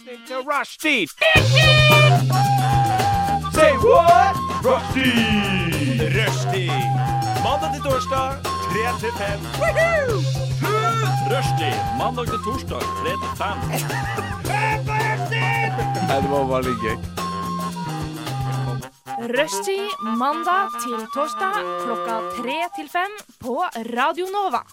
Rushdie. Say what? Rushdie. Rushdie. Mandag til torsdag, 3 til 5. Rushdie. Mandag til torsdag, 3 til 5. Nei, det var veldig gøy. Rushtid mandag til torsdag klokka tre til fem på Radio Nova.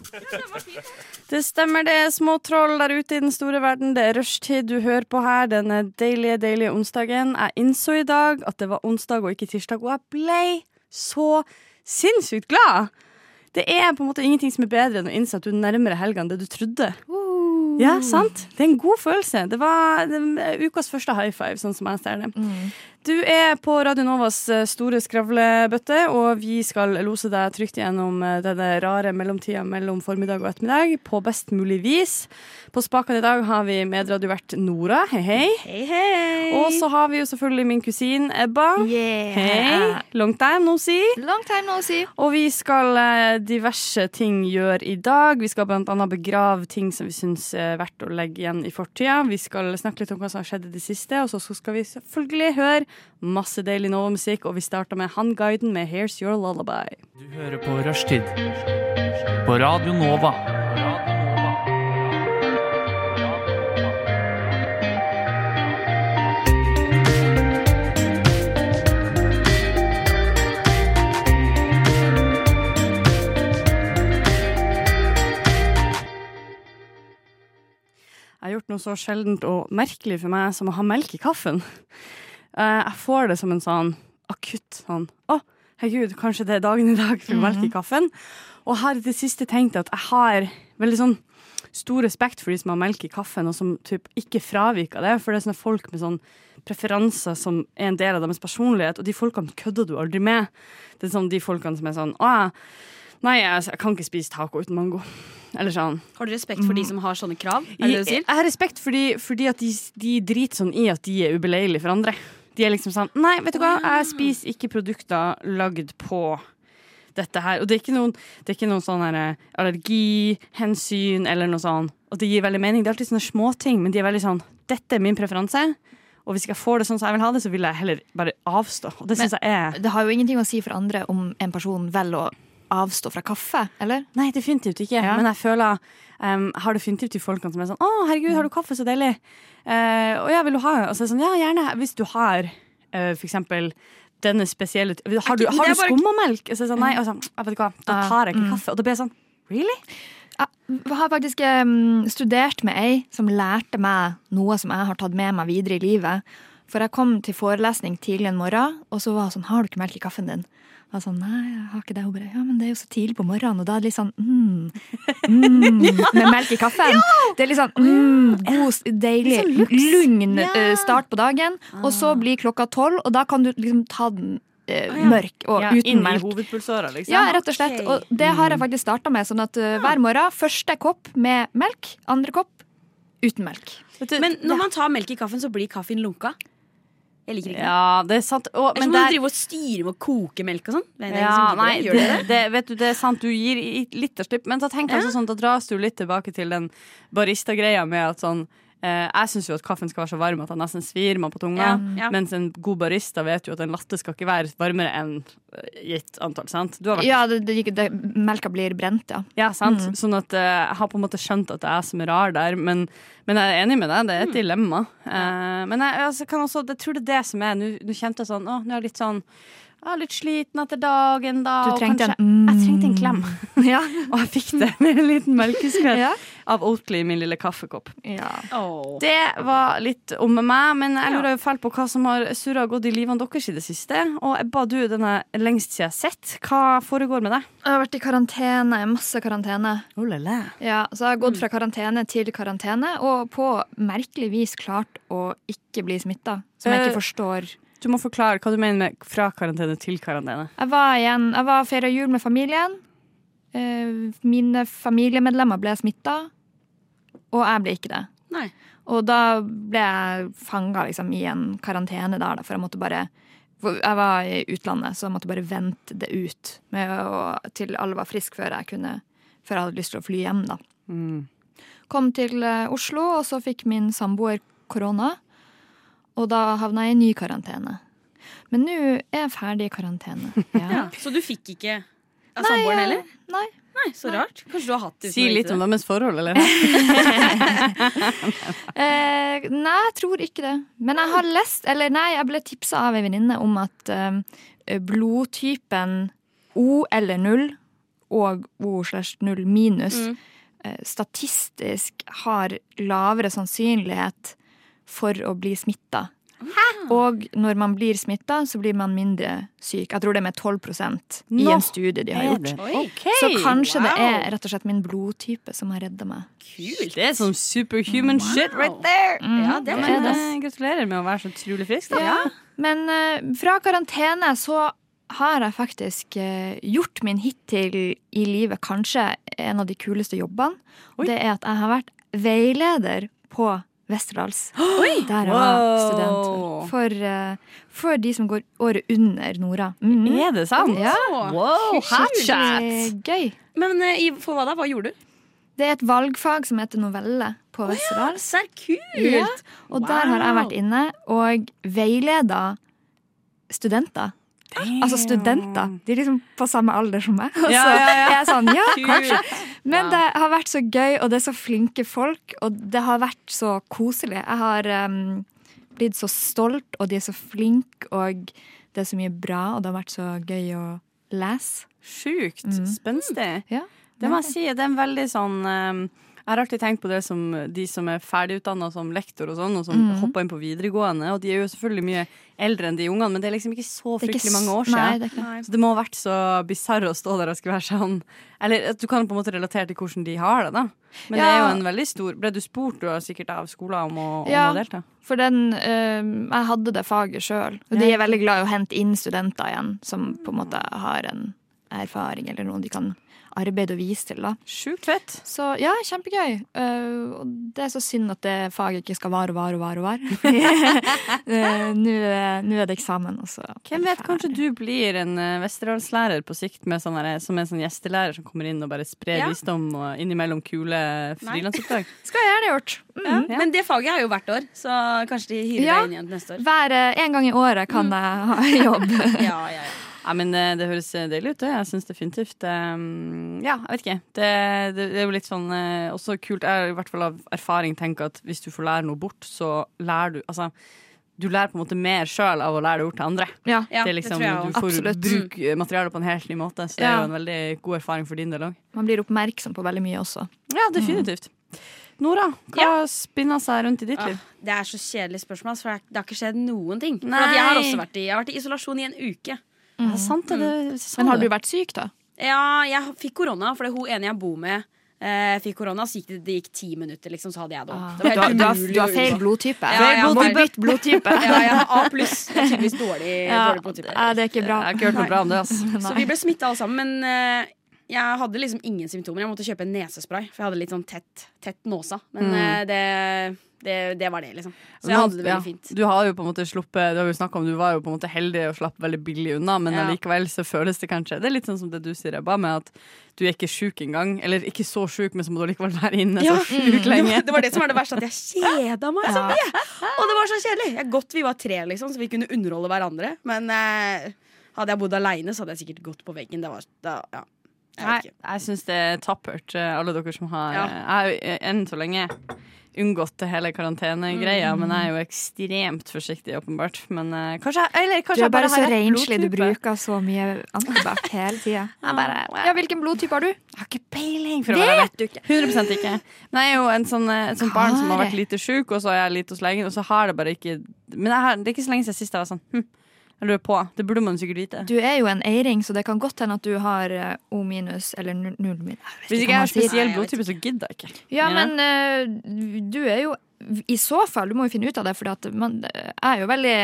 Det stemmer det, små troll der ute i den store verden. Det er rushtid du hører på her denne deilige, deilige onsdagen. Jeg innså i dag at det var onsdag og ikke tirsdag, og jeg ble så sinnssykt glad. Det er på en måte ingenting som er bedre enn å innse at du er nærmere helga enn det du trodde. Ja, sant? Det er en god følelse. Det var det, var ukas første high five, sånn som jeg ser det. Du er på Radio Novas eh, store skravlebøtte, og vi skal lose deg trygt gjennom eh, denne rare mellomtida mellom formiddag og ettermiddag på best mulig vis. På spakene i dag har vi medradiovert Nora. Hei, hei. Hei, hei. Og så har vi jo selvfølgelig min kusin Ebba. Yeah. Hei. Long time no see. Long time no see. Og vi skal eh, diverse ting gjøre i dag. Vi skal annet begrave ting som vi syns er verdt å legge igjen i fortida. Vi skal snakke litt om hva som har skjedd i det siste, og så skal vi selvfølgelig høre masse deilig Nova-musikk, og vi starter med Han Guiden med Here's Your Lullaby. Du hører på Rushtid på Radio Nova. Jeg har gjort noe så sjeldent og merkelig for meg som å ha melk i kaffen. Eh, Jeg får det som en sånn akutt sånn Å, herregud, kanskje det er dagen i dag for melk i kaffen. Og har i det siste tenkt at jeg har veldig sånn stor respekt for de som har melk i kaffen, og som typ ikke fraviker det. For det er sånne folk med sånn preferanser som er en del av deres personlighet, og de folkene kødder du aldri med. Det er sånn de folkene som er sånn Å, nei, jeg, jeg kan ikke spise taco uten mango. Eller sånn. Har du respekt for de som har sånne krav? Er Jeg, sier? jeg har respekt fordi, fordi at de, de driter sånn i at de er ubeleilige for andre. De er liksom sånn Nei, vet du hva, jeg spiser ikke produkter lagd på dette her. Og det er ikke noen, det er ikke noen sånn eh, allergihensyn eller noe sånn. Og det gir veldig mening. Det er alltid sånne småting, men de er veldig sånn Dette er min preferanse. Og hvis jeg får det sånn som jeg vil ha det, så vil jeg heller bare avstå. Og det syns jeg er Det har jo ingenting å si for andre om en person velger å avstå fra kaffe, eller? Nei, definitivt ikke. Ja. Men jeg føler um, har definitivt de folkene som er sånn 'Å, herregud, har du kaffe? Så deilig.' Uh, og ja, vil du ha? Og så er det sånn, ja, gjerne. Hvis du har uh, for eksempel denne spesielle Har du, har du skummamelk? Og så er det sånn, nei, og så, jeg vet ikke hva, da tar jeg ikke kaffe. Og da blir jeg sånn Really? Jeg har faktisk um, studert med ei som lærte meg noe som jeg har tatt med meg videre i livet. For jeg kom til forelesning tidlig en morgen, og så var hun sånn 'Har du ikke melk i kaffen din?' Jeg var sånn, nei, jeg har ikke det. Hun bare, ja, men det er jo så tidlig på morgenen, og da er det litt sånn mm, mm, med melk i kaffen. Det er litt sånn mm, god, deilig, lugn eh, start på dagen. Og så blir klokka tolv, og da kan du liksom ta den eh, mørk og Ja, uten melk. hovedpulsåra, liksom? Ja, rett og slett. Og det har jeg faktisk starta med. Sånn at uh, hver morgen første kopp med melk, andre kopp uten melk. Men når man tar melk i kaffen, så blir kaffen lunka. Jeg liker ikke det. Ja, det er sant. Er men å der- drive og styre med å koke melk og sånn. Ja, nei, det. Det, det? vet du, det er sant, du gir litt av slipp. Men da tenker jeg også sånn, da dras du litt tilbake til den barista-greia med at sånn Jeg syns jo at kaffen skal være så varm at den nesten svir meg på tunga. Ja, ja. Mens en god barista vet jo at en latte skal ikke være varmere enn eh, gitt antall. sant? Du har vært Ja, det, det, det, melka blir brent, ja. ja, sant? Sånn at eh, jeg har på en måte skjønt at det er jeg som er rar der, men, men jeg er enig med deg, det er et dilemma. Eh, men jeg, altså, kan også, jeg tror det er det som er nå kjente jeg sånn Å, nå er jeg litt sånn jeg er litt sliten etter dagen, da. Du trengte kanskje- en mm. Jeg trengte en klem. Ja. Og jeg fikk det med en liten melkeskvett Ja. av Oatly i min lille kaffekopp. ja. Oh. Det var litt om meg, men jeg lurer jo fælt på hva som har surra og gått i livene deres i det siste. Og Ebba, du den er lengst siden sett. Hva foregår med deg? Jeg har vært i karantene, masse karantene. Oh, la, la. Ja, så jeg har gått fra karantene til karantene, og på merkelig vis klart å ikke bli smitta. Som jeg Eh, ikke forstår. Du må forklare hva du mener med fra karantene til karantene. Jeg var igjen, jeg var feira jul med familien. Eh, Mine familiemedlemmer ble smitta, og jeg ble ikke det. Nei. Og da ble jeg fanga liksom, i en karantene der, da, for jeg måtte bare Jeg var i utlandet, så jeg måtte bare vente det ut med å, til alle var friske før jeg kunne Før jeg hadde lyst til å fly hjem, da. Mm. Kom til eh, Oslo, og så fikk min samboer korona. Og da havna jeg i ny karantene. Men nå er jeg ferdig i karantene. Ja. Ja. Så du fikk ikke av samboeren heller? Nei. Nei, så rart. Kanskje du har hatt det Si litt om deres forhold, eller? Eh, nei, jeg tror ikke det. Men jeg har lest, eller nei, jeg ble tipsa av ei venninne om at eh, blodtypen O eller null og O slash null minus Mm. eh, statistisk har lavere sannsynlighet for å bli smitta. Og når man blir smitta, så blir man mindre syk. Jeg tror det er med 12% i en studie de har gjort. Okay. Så kanskje det er rett og slett min blodtype som har redda meg. Kult. Det er sånn superhuman shit right there. Ja, det Men, det. gratulerer med å være så utrolig frisk, da. Ja. Men uh, fra karantene så har jeg faktisk uh, gjort min hittil i livet kanskje en av de kuleste jobbene. Oi. det er at jeg har vært veileder på Westerdals. Der jeg var student. For, uh, for de som går året under Nora. Mm. Er det sant? Ja. Wow, hatchat! Gøy. Men uh, for hva da? Hva gjorde du? Det er et valgfag som heter novelle på Westerdals. Serr, kult! Ja, og der har jeg vært inne og veileda studenter. Altså studenter. De er liksom på samme alder som meg. Og så Ja, ja, ja. er jeg sånn, ja, kanskje. Men Wow. det har vært så gøy, og det er så flinke folk, og det har vært så koselig. Jeg har um, blitt så stolt, og de er så flinke, og det er så mye bra, og det har vært så gøy å lese. Sjukt spenstig. Ja. Det må jeg si. Det er en veldig sånn eh, Jeg har alltid tenkt på det som de som er ferdigutdanna som lektor og sånn, og som hopper inn på videregående. Og de er jo selvfølgelig mye eldre enn de ungene, men det er liksom ikke så Det er ikke fryktelig mange år Nei, siden. det er. Så det må ha vært så bisarr å stå der og skulle være sånn Eller at du kan på en måte relatere til hvordan de har det, da. Men det er jo en veldig stor Ble du spurt du har sikkert av skolen om å, om Ja. å delta? For den, øh, jeg hadde det faget sjøl. Og de er veldig glad i å hente inn studenter igjen som på en måte har en erfaring eller noe de kan arbeide å vise til. da. Sjukt fett. Så ja, kjempegøy. Uh, og det er så synd at det faget ikke skal vare og vare og vare. og vare. Eh, Nå er- det eksamen, og så Hvem vet, kanskje du blir en uh, Vesterålslærer på sikt med sånn som en sånn gjestelærer som kommer inn og bare sprer Ja. visdom og innimellom kule frilansoppdrag. Skal jeg gjerne gjort. Mm. Ja. Men det faget er jo hvert år, så kanskje de hyrer Ja. deg inn igjen neste år. Hver eh, en gang i året kan jeg ha jobb. Ja, ja, ja. Ja, men eh, det høres eh, deilig ut, det. Jeg syns definitivt um, Ja, jeg vet ikke. Det, det, det er jo litt sånn også kult. Jeg i hvert fall av erfaring tenker at hvis du får lære noe bort, så lærer du Altså, du lærer på en måte mer sjøl av å lære det bort til andre. Ja. Ja, det er det liksom, tror jeg du får Absolutt. bruke materialet på en helt ny måte, så det er jo en veldig god erfaring for din del òg. Man blir oppmerksom på veldig mye også. Ja, definitivt. Nora, hva spinner seg rundt i ditt liv? det er så kjedelig spørsmål, for det har ikke skjedd noen ting. Jeg har også vært i, jeg har vært i isolasjon i en uke. Ja, sant det, det sa Men har du. vært syk, da? Ja, jeg fikk korona, fordi hun ene jeg bor med, eh, fikk korona. Så gikk det, det gikk ti minutter, liksom, så hadde jeg det òg. Du, har- du, du har feil blodtype. Ja, har- har bytt blodtype. Ja, jeg har A pluss. Er tydeligvis dårlig, Ja, dårlig blodtype. det er ikke bra. Jeg har ikke hørt noe bra om det. altså. Så vi ble smitta alle sammen, men eh, jeg hadde liksom ingen symptomer. Jeg måtte kjøpe en nesespray, for jeg hadde litt sånn tett, tett nåsa. Men Mm. eh, det, det, det var det, liksom. Så jeg hadde det Ja, veldig fint. Du har jo på en måte sluppet Det har vi snakket om, du var jo på en måte heldig og slapp veldig billig unna, men Ja. allikevel så føles det kanskje Det er litt sånn som det du sier, Ebba, med at du er ikke sjuk engang. Eller ikke så sjuk, men så må du likevel være inne Ja, så sjukt det, lenge. var, det var det som var det verste, at jeg kjeda meg så mye! Og det var så kjedelig! Jeg, godt vi var tre, liksom, så vi kunne underholde hverandre. Men eh, hadde jeg bodd aleine, så hadde jeg sikkert gått på veggen. Det var, da, ja. Jeg Nei, jeg syns det er tappert, eh, alle dere som har Ja. Jeg har eh, enn så lenge unngått det hele karantenegreia, men jeg er jo ekstremt forsiktig, åpenbart. Men eh, kanskje Eller Du kanskje er jeg bare har så renslig. Du bruker så mye antibac hele tida. Ja, hvilken blodtype har du? Jeg har ikke peiling, for å være ærlig. du ikke? 100 ikke. Men jeg er jo en sånn, eh, et sånt barn som har vært lite sjuk, og så er jeg lite hos legen, og så har det bare ikke Men jeg har, det er ikke så lenge siden sist jeg var sånn hm, jeg lurer på. Det burde man sikkert vite. Du er jo en eiring, så det kan godt hende at du har eh, O minus eller null minus. Hvis ikke jeg har spesiell blodtype, så gidder jeg ikke. Ja, men uh, du er jo I så fall, du må jo finne ut av det, for at man eh, er jo veldig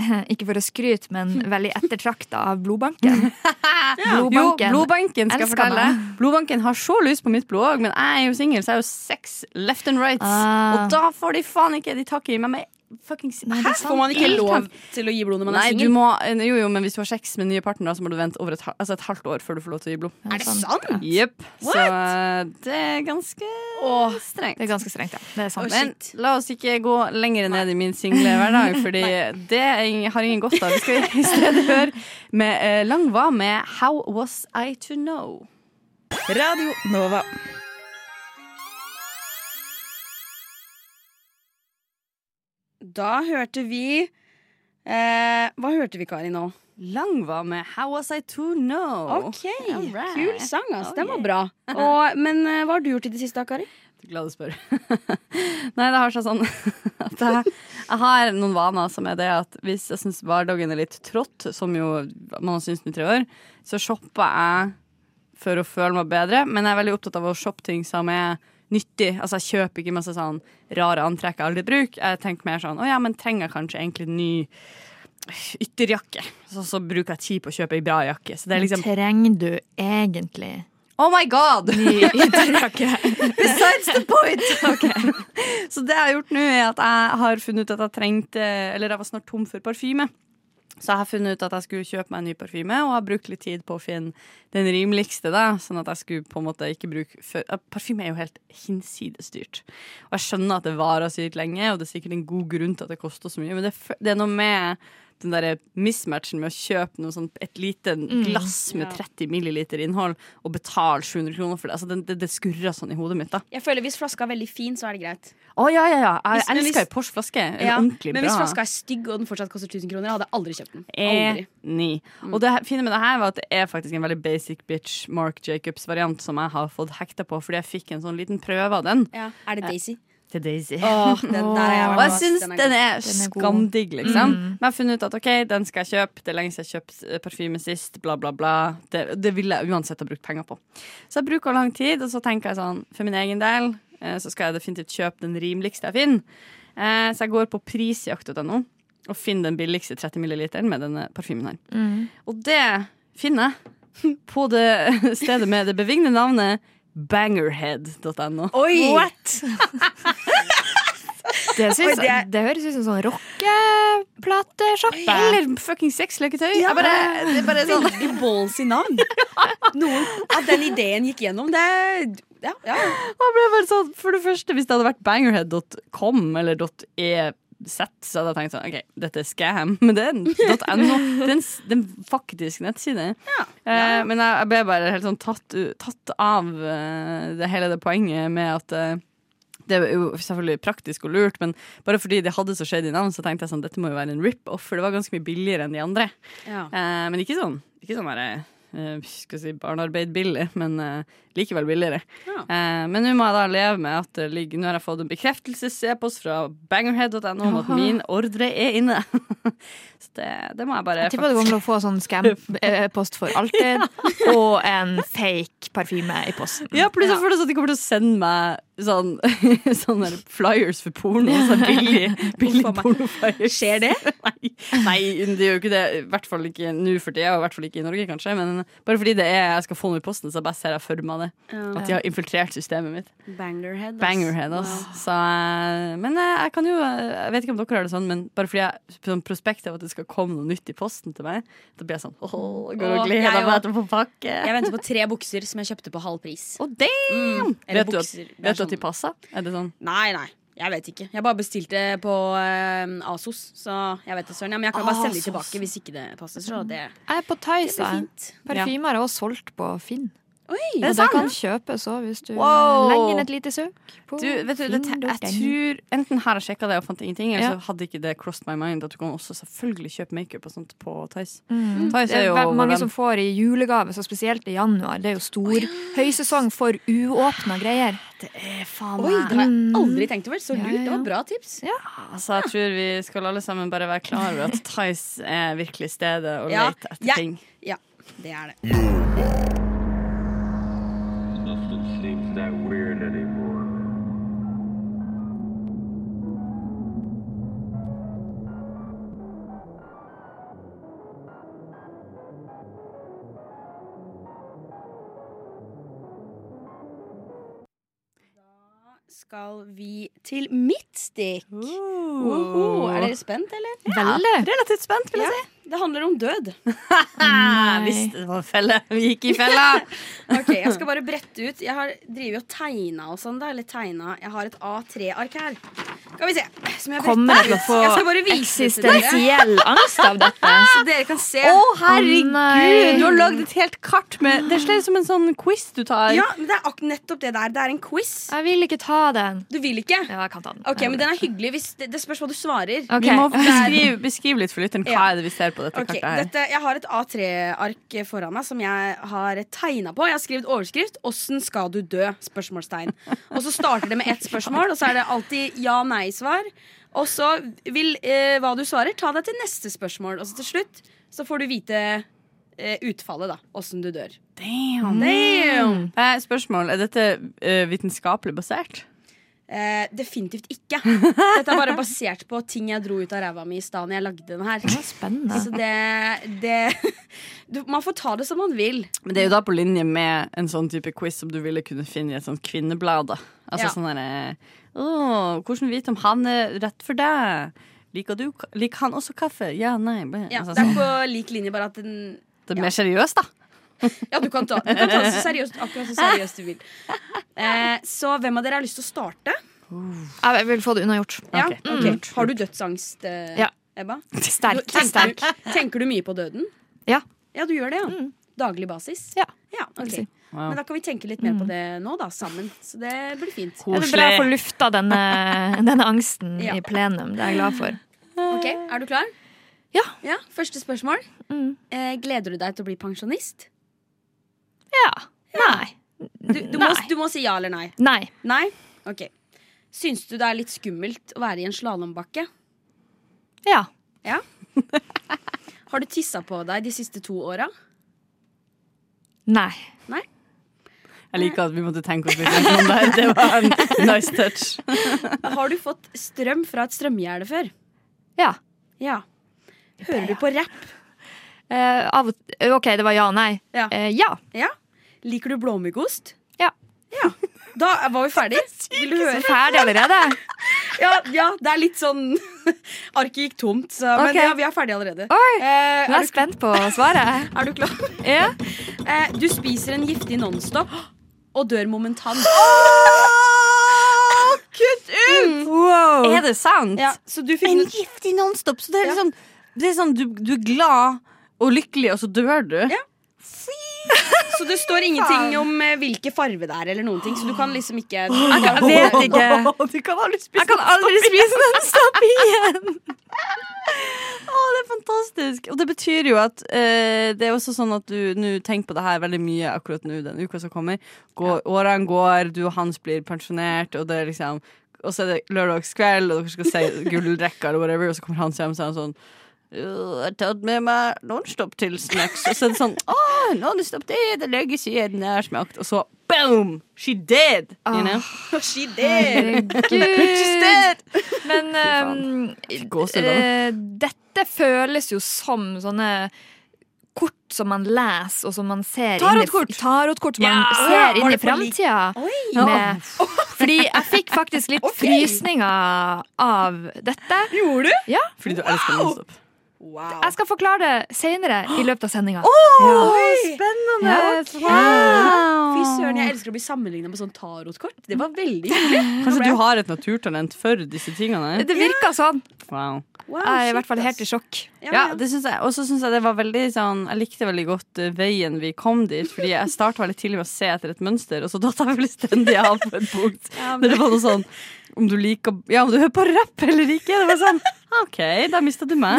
ikke for å skryte, men veldig ettertrakta av blodbanken. blodbanken. Jo, blodbanken skal fortelle. meg. Blodbanken har så lyst på mitt blod òg, men jeg er jo singel, så jeg er jo sex left and right. Ah. Og da får de faen ikke De tak i meg med fuckings Nei, Hæ? Får man ikke lov til å gi blod når man Nei, er du singel? må, eh, jo, jo, men hvis du har sex med nye partnere, så må du vente over et, altså et halvt år før du får lov til å gi blod. Er det sant? Jepp. Så eh, det er ganske Åh, strengt. Det er ganske strengt, ja. Det er sant. Oh, Men la oss ikke gå lenger ned i min single hverdag, Fordi det er har ingen godt av. Vi skal i stedet høre med eh, Lang Hva med How Was I To Know. Radio Nova. Da hørte vi eh, Hva hørte vi, Kari, nå? Lang Hva med How Was I To Know. OK, right. kul sang, ass. Oh, Den var yeah. bra. Og, men eh, hva har du gjort i det siste, Kari? Glad du spør. Nei, det har seg sånn at jeg, jeg har noen vaner som er det at hvis jeg syns hverdagen er litt trått, som jo man har syntes i tre år, så shopper jeg for å føle meg bedre. Men jeg er veldig opptatt av å shoppe ting som er nyttig. Altså Jeg kjøper ikke masse sånn rare antrekk jeg aldri bruker. Jeg tenker mer sånn Å ja, men trenger jeg kanskje egentlig en ny ytterjakke? Så, så bruker jeg tid på å kjøpe ei bra jakke. Så det er liksom Trenger du egentlig Oh my god! ny ytterjakke? Besides the point! Så det jeg har gjort nå, er at jeg har funnet ut at jeg trengte Eller jeg var snart tom for parfyme. Så jeg har funnet ut at jeg skulle kjøpe meg en ny parfyme, og har brukt litt tid på å finne den rimeligste. da Sånn at jeg skulle på en måte ikke bruke Parfyme er jo helt hinsides dyrt. Og jeg skjønner at det varer sykt lenge, og det er sikkert en god grunn til at det koster så mye, men det, det er noe med den der mismatchen med å kjøpe noe sånt, et lite glass med 30 milliliter innhold og betale 700 kroner for det. Altså, det, det, skurrer sånn i hodet mitt. da Jeg føler Hvis flaska er veldig fin, så er det greit. Å ja, ja, ja. Jeg Hvis- men elsker hvis- ei Porsche-flaske. Ja, ordentlig men bra. hvis flaska er stygg og den fortsatt koster 1000 kroner, hadde jeg aldri kjøpt den. Aldri. Enig. Og det fine med det her var at det er faktisk en veldig basic bitch Mark Jacobs-variant som jeg har fått hekta på, fordi jeg fikk en sånn liten prøve av den Ja. Er det Daisy? Til Daisy. Åh, den der jeg Og jeg syns Den er den er skamdigg, liksom. Men jeg har funnet ut at OK, den skal jeg kjøpe. Det er lenge siden jeg har kjøpt eh, parfyme sist. Bla, bla, bla. Det, det ville jeg uansett ha brukt penger på. Så jeg bruker lang tid, og så tenker jeg sånn for min egen del eh, så skal jeg definitivt kjøpe den rimeligste jeg finner. Eh, Så jeg går på prisjakt.no og finner den billigste 30 milliliteren med denne parfymen her. Mm. Og det finner jeg på det stedet med det bevingede navnet bangerhead.no. Oi! What? Det, synes, Oi, det er- det høres ut som sånn rockeplatesjappe. Eller fucking sexleketøy. Ja, bare- Det er bare sånn Veldig ballsy navn. Noen, at den ideen gikk gjennom, det Ja, ja. Ble bare sånn, For det første, hvis det hadde vært bangerhead.com eller .ez, så hadde jeg tenkt sånn OK, dette er scam. Men det er .no. Det er en, faktisk nettside. Eh, men jeg, jeg ble bare helt sånn tatt, tatt av eh, det hele det poenget med at eh, det er jo selvfølgelig praktisk og lurt, men bare fordi det hadde så shady navn, så tenkte jeg sånn, dette må jo være en rip-off, for det var ganske mye billigere enn de andre. ja. Eh, men ikke sånn, ikke sånn bare eh, skal si barnearbeid billig, men eh, likevel billigere. Ja. Eh, men nå må jeg da leve med at det ligger, nå har jeg fått en bekreftelses-e-post fra bangerhead.no om at min ordre er inne. Så det, det må jeg bare Jeg tipper du kommer til å få sånn scam-post for alltid, og en fake parfyme i posten. Ja, plutselig får det sånn at de kommer til å sende meg sånn, sånne flyers for porno. Sånn billig, billig pornoflyers. Skjer det? Nei, nei, det gjør jo ikke det. I hvert fall ikke nå for tida, og i hvert fall ikke i Norge, kanskje. Men bare fordi det er, jeg skal få noe i posten, så bare ser jeg for meg det. At de har infiltrert systemet mitt. Bangerhead. ass. Bangerhead, altså. Så, eh, men eh, jeg kan jo Jeg vet ikke om dere har det sånn, men bare fordi jeg sånn prospekt av at det skal komme noe nytt i posten til meg, da blir jeg sånn Åh, går og gleder meg til å få pakke. Jeg venter på tre bukser som jeg kjøpte på halv pris. Oh, damn! Mm. vet, du at, bukser. Det er vet du at de passa? Er det sånn Nei, nei. Jeg vet ikke. Jeg bare bestilte på uh, Asos, så jeg vet det søren. Ja, men jeg kan bare sende de tilbake hvis ikke det passer. Så det, Jeg er på det fint. Parfymer er også solgt på Finn. Oi! Er det Og det kan kjøpes òg, hvis du Wow. legger inn et lite søk. På Du, vet du, det, jeg tror Enten har jeg sjekka det og fant ingenting, eller Ja. så hadde ikke det crossed my mind at du kan også selvfølgelig kjøpe makeup og sånt på Tice. Mm. Tice Det er jo det er mange venn. som får i julegave, så spesielt i januar. Det er jo stor høysesong for uåpna greier. Det er faen Oi, det har jeg aldri tenkt over. Så Ja, ja, Det ja. var bra tips. Altså, jeg tror vi skal alle sammen bare være klar over at Tice er virkelig stedet å Ja. lete etter Ja. ting. Ja, det er det. Nothing seems that weird skal vi til Midtstick. Woho. Er dere spent, eller? Veldig. Relativt spent, vil jeg Ja. Det handler om død. Jeg visste det var en felle. Vi gikk i fella. Ok, Jeg skal bare brette ut. Jeg har drevet og tegna og sånn. Jeg har et A3-ark her. Skal vi se. Som jeg Kommer jeg til å få Jeg skal bare vise det dere. eksistensiell angst av dette? Så dere kan se. Å, herregud! Oh, du har lagd et helt kart med Det ser ut som en sånn quiz du tar. Ja, men Det er nettopp det der. Det er en quiz. Jeg vil ikke ta den. Du vil ikke? Ja, jeg kan ta den. Ok, men den er hyggelig. Hvis det, det spørs hva du svarer. Okay. Vi må beskrive, beskrive litt for lytteren. Hva Ja. er det vi ser på dette okay, kartet her? dette, Jeg har et A3-ark foran meg som jeg har tegna på. Jeg har skrevet overskrift 'Åssen skal du dø?' spørsmålstegn. Og så starter det med ett spørsmål, og så er det alltid ja-nei-svar. Og så vil eh, hva du svarer, ta deg til neste spørsmål. Og så til slutt så får du vite eh, utfallet, da. Åssen du dør. Damn. Damn! Eh, spørsmål. Er dette eh, vitenskapelig basert? Eh, definitivt ikke. Dette er bare basert på ting jeg dro ut av ræva mi i stad når jeg lagde den her. Spennende. Så det, det du, Man får ta det som man vil. Men det er jo da på linje med en sånn type quiz som du ville kunne finne i et sånt kvinneblad. da. Altså Ja. sånn derre Å, hvordan vite om han er rett for deg? Liker, du, liker han også kaffe? Ja, nei. Ja, altså, det er sånn. på lik linje, bare at den Det er ja. mer seriøst, da. Ja, du kan ta, du kan ta det så seriøst, akkurat så seriøst du vil. Eh, så hvem av dere har lyst til å starte? Jeg vil få det unnagjort. Ja, Okay. Mm. Har du dødsangst, eh, Ja. Ebba? Sterk. Du- tenker, sterk. du, tenker du mye på døden? Ja. Ja, du gjør det, ja. Daglig basis? Ja. ja okay. si. Wow. Men da kan vi tenke litt mer på det nå, da, sammen. Så det blir fint. Det er bra å få lufta denne, denne angsten Ja. i plenum. Det er jeg glad for. Ok, Er du klar? Ja. Ja, Første spørsmål. Mm. Eh, gleder du deg til å bli pensjonist? Ja. Nei. Du, du, må, du må si ja eller nei. Nei. Nei? Ok. Syns du det er litt skummelt å være i en slalåmbakke? Ja. Ja. Har du tissa på deg de siste to åra? Nei. Jeg liker at vi måtte tenke oss litt om det. Det var en nice touch. Har du fått strøm fra et strømgjerde før? Ja. Ja. Hører du på rapp? Eh, av og OK, det var ja og nei. Ja. Eh, ja. ja. Liker du blåmuggost? Ja. Ja. Da var vi ferdig. Vil du høre? Ferdig allerede? Ja, ja, det er litt sånn Arket gikk tomt, så, men ja, vi er ferdige allerede. Oi! Eh, Nå er er, spent på svaret. er du klar? Ja. Eh, du spiser en giftig Nonstop og dør momentant. Kutt ut! Wow. Er det sant? Ja, så du En giftig nonstop. Så det er liksom det er sånn, du, du er glad og lykkelig, og så dør du. Ja. Så det står ingenting om eh, hvilke farve det er, eller noen ting, så du kan liksom ikke Jeg vet ikke. Du kan aldri spise Jeg kan aldri spise den stopp igjen. Å, det er fantastisk. Og det betyr jo at eh, det er også sånn at du nå tenker på det her veldig mye akkurat nå, den uka som kommer. Går, Årene går, du og Hans blir pensjonert, og det er liksom Og så er det lørdagskveld, og dere skal si gullrekka eller whatever, og så kommer Hans hjem og sier sånn «Øh, jeg har tatt med meg Nonstop til snacks. Og så er det sånn Å, Nonstop, det er det lenge siden jeg har smakt. Og så boom! She dead! You know? She dead Herregud. Men um, eh, dette føles jo som sånne kort som man leser, og som man ser Tarotkort. Tarotkort som man Ja. ser inn i framtida. Fordi jeg fikk faktisk litt okay. frysninger av dette. Gjorde du? Ja, Fordi du elsker Nonstop. Wow. Jeg skal forklare det senere i løpet av sendinga. Oi. Spennende! Fy søren, jeg elsker å bli sammenligna med sånn tarotkort. Det var veldig hyggelig. Kanskje du har et naturtalent for disse tingene? Det virka sånn. Wow. Wow, Jeg er i hvert fall helt i sjokk. Ja, Ja, ja. det synes jeg. Og så syns jeg det var veldig sånn Jeg likte veldig godt eh, veien vi kom dit. Fordi jeg starta veldig tidlig med å se etter et mønster, og så datt jeg fullstendig av på et punkt. Når det var noe sånn om du liker Ja, om du hører på rapp eller ikke. Det var sånn OK, da mista du meg.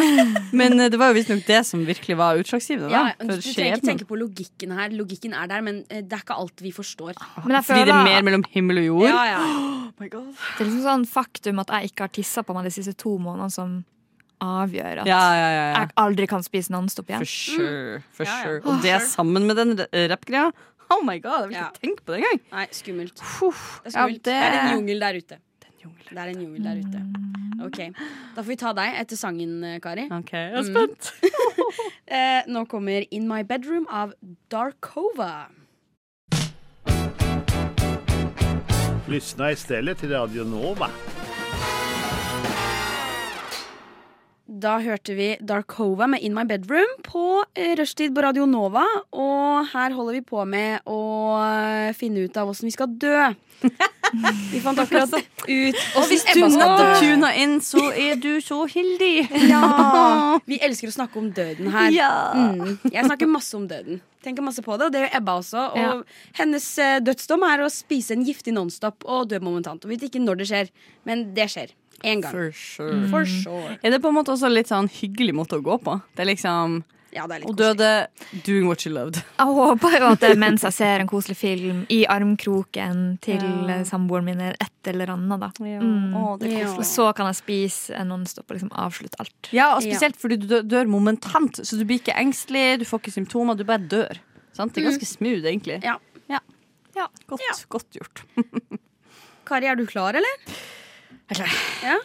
Men eh, det var jo visstnok det som virkelig var utslagsgivende. Ja, du trenger ikke tenke på logikken her. Logikken er der, men eh, det er ikke alt vi forstår. Men jeg Fordi det er mer mellom himmel og jord. Ja, ja. Oh my God. det er liksom sånn faktum at jeg ikke har tissa på meg de siste to månedene, som avgjør at Ja, ja, ja, ja. jeg aldri kan spise Nonstop igjen. For sure. For Ja, ja. sure. Og det sammen med den rappgreia. Oh my god, jeg vil Ja. ikke tenke på det engang. Nei, skummelt. Det er, Ja, skummelt. det- det... er en jungel der ute. Jungel Det er en jungel der ute. Ok, Da får vi ta deg etter sangen, eh, Kari. OK, jeg er Mm. spent. Eh, nå kommer In My Bedroom av Darkova. Lyssna istället till Radio Nova. Da hørte vi Darkova med In My Bedroom på eh, rushtid på Radio Nova. Og her holder vi på med å eh, finne ut av åssen vi skal dø. Vi fant akkurat ut Og hvis du nå tuner inn, så er du så heldig. Ja, Vi elsker å snakke om døden her. Ja. Mm. Jeg snakker masse om døden. Tenker masse på det, og det gjør Ebba også. Og hennes eh, dødsdom er å spise en giftig Nonstop og dø momentant. Og vet ikke når det skjer, men det skjer. En gang. For sure. For sure. Er det på en måte også litt sånn hyggelig måte å gå på? Det er liksom Ja, det er litt Å døde doing what she loved. Jeg håper jo at det er mens jeg ser en koselig film i armkroken til Ja. samboeren min eller et eller annet. da Mm. Å, det er Ja. Så kan jeg spise en Nonstop og liksom avslutte alt. Ja, og spesielt fordi du dør, dør momentant, så du blir ikke engstelig, du får ikke symptomer, du bare dør. Sant? Det er ganske smooth, egentlig. Ja. Ja. Ja. Godt, Ja. godt gjort. Kari, er du klar, eller?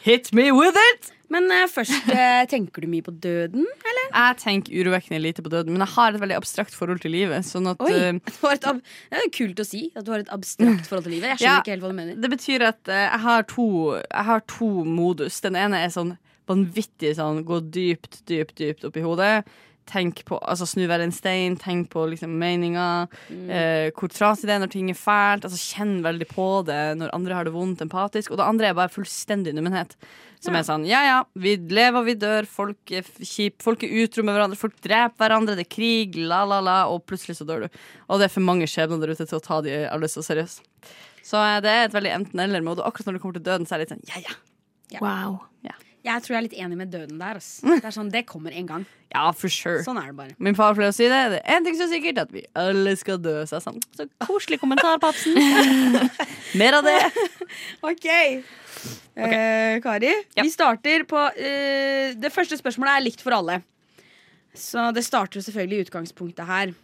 Hit me with it! Men uh, først, uh, tenker du mye på døden, eller? Jeg tenker urovekkende lite på døden, men jeg har et veldig abstrakt forhold til livet. Sånn at Oi, eh, Det er jo kult å si at du har et abstrakt forhold til livet. Jeg skjønner Ja. ikke helt hva du mener. Det betyr at uh, jeg, har to, jeg har to modus. Den ene er sånn vanvittig sånn gå dypt, dypt, dypt opp i hodet. Tenk på, altså Snu hver en stein, tenk på liksom meninga. Eh, hvor trasig det er når ting er fælt. Altså Kjenn veldig på det når andre har det vondt, empatisk. Og det andre er bare fullstendig nummenhet. Som er sånn ja ja, vi lever og vi dør, folk er kjip, folk er utro med hverandre, folk dreper hverandre, det er krig, la la la, og plutselig så dør du. Og det er for mange skjebner der ute til å ta de alle så seriøst. Så eh, det er et veldig enten-eller-mode. Akkurat når det kommer til døden, så er det litt sånn ja ja. Ja. Wow. Jeg tror jeg er litt enig med døden der. ass. Det er sånn, det kommer en gang. Ja, for sure. Sånn er det bare. Min far pleier å si det. Det er en ting som er sikkert, at vi alle skal dø. Så, sånn, så koselig kommentar, papsen. Mer av det. OK. Eh, Kari, Ja. vi starter på eh, Det første spørsmålet er likt for alle. Så det starter selvfølgelig i utgangspunktet her.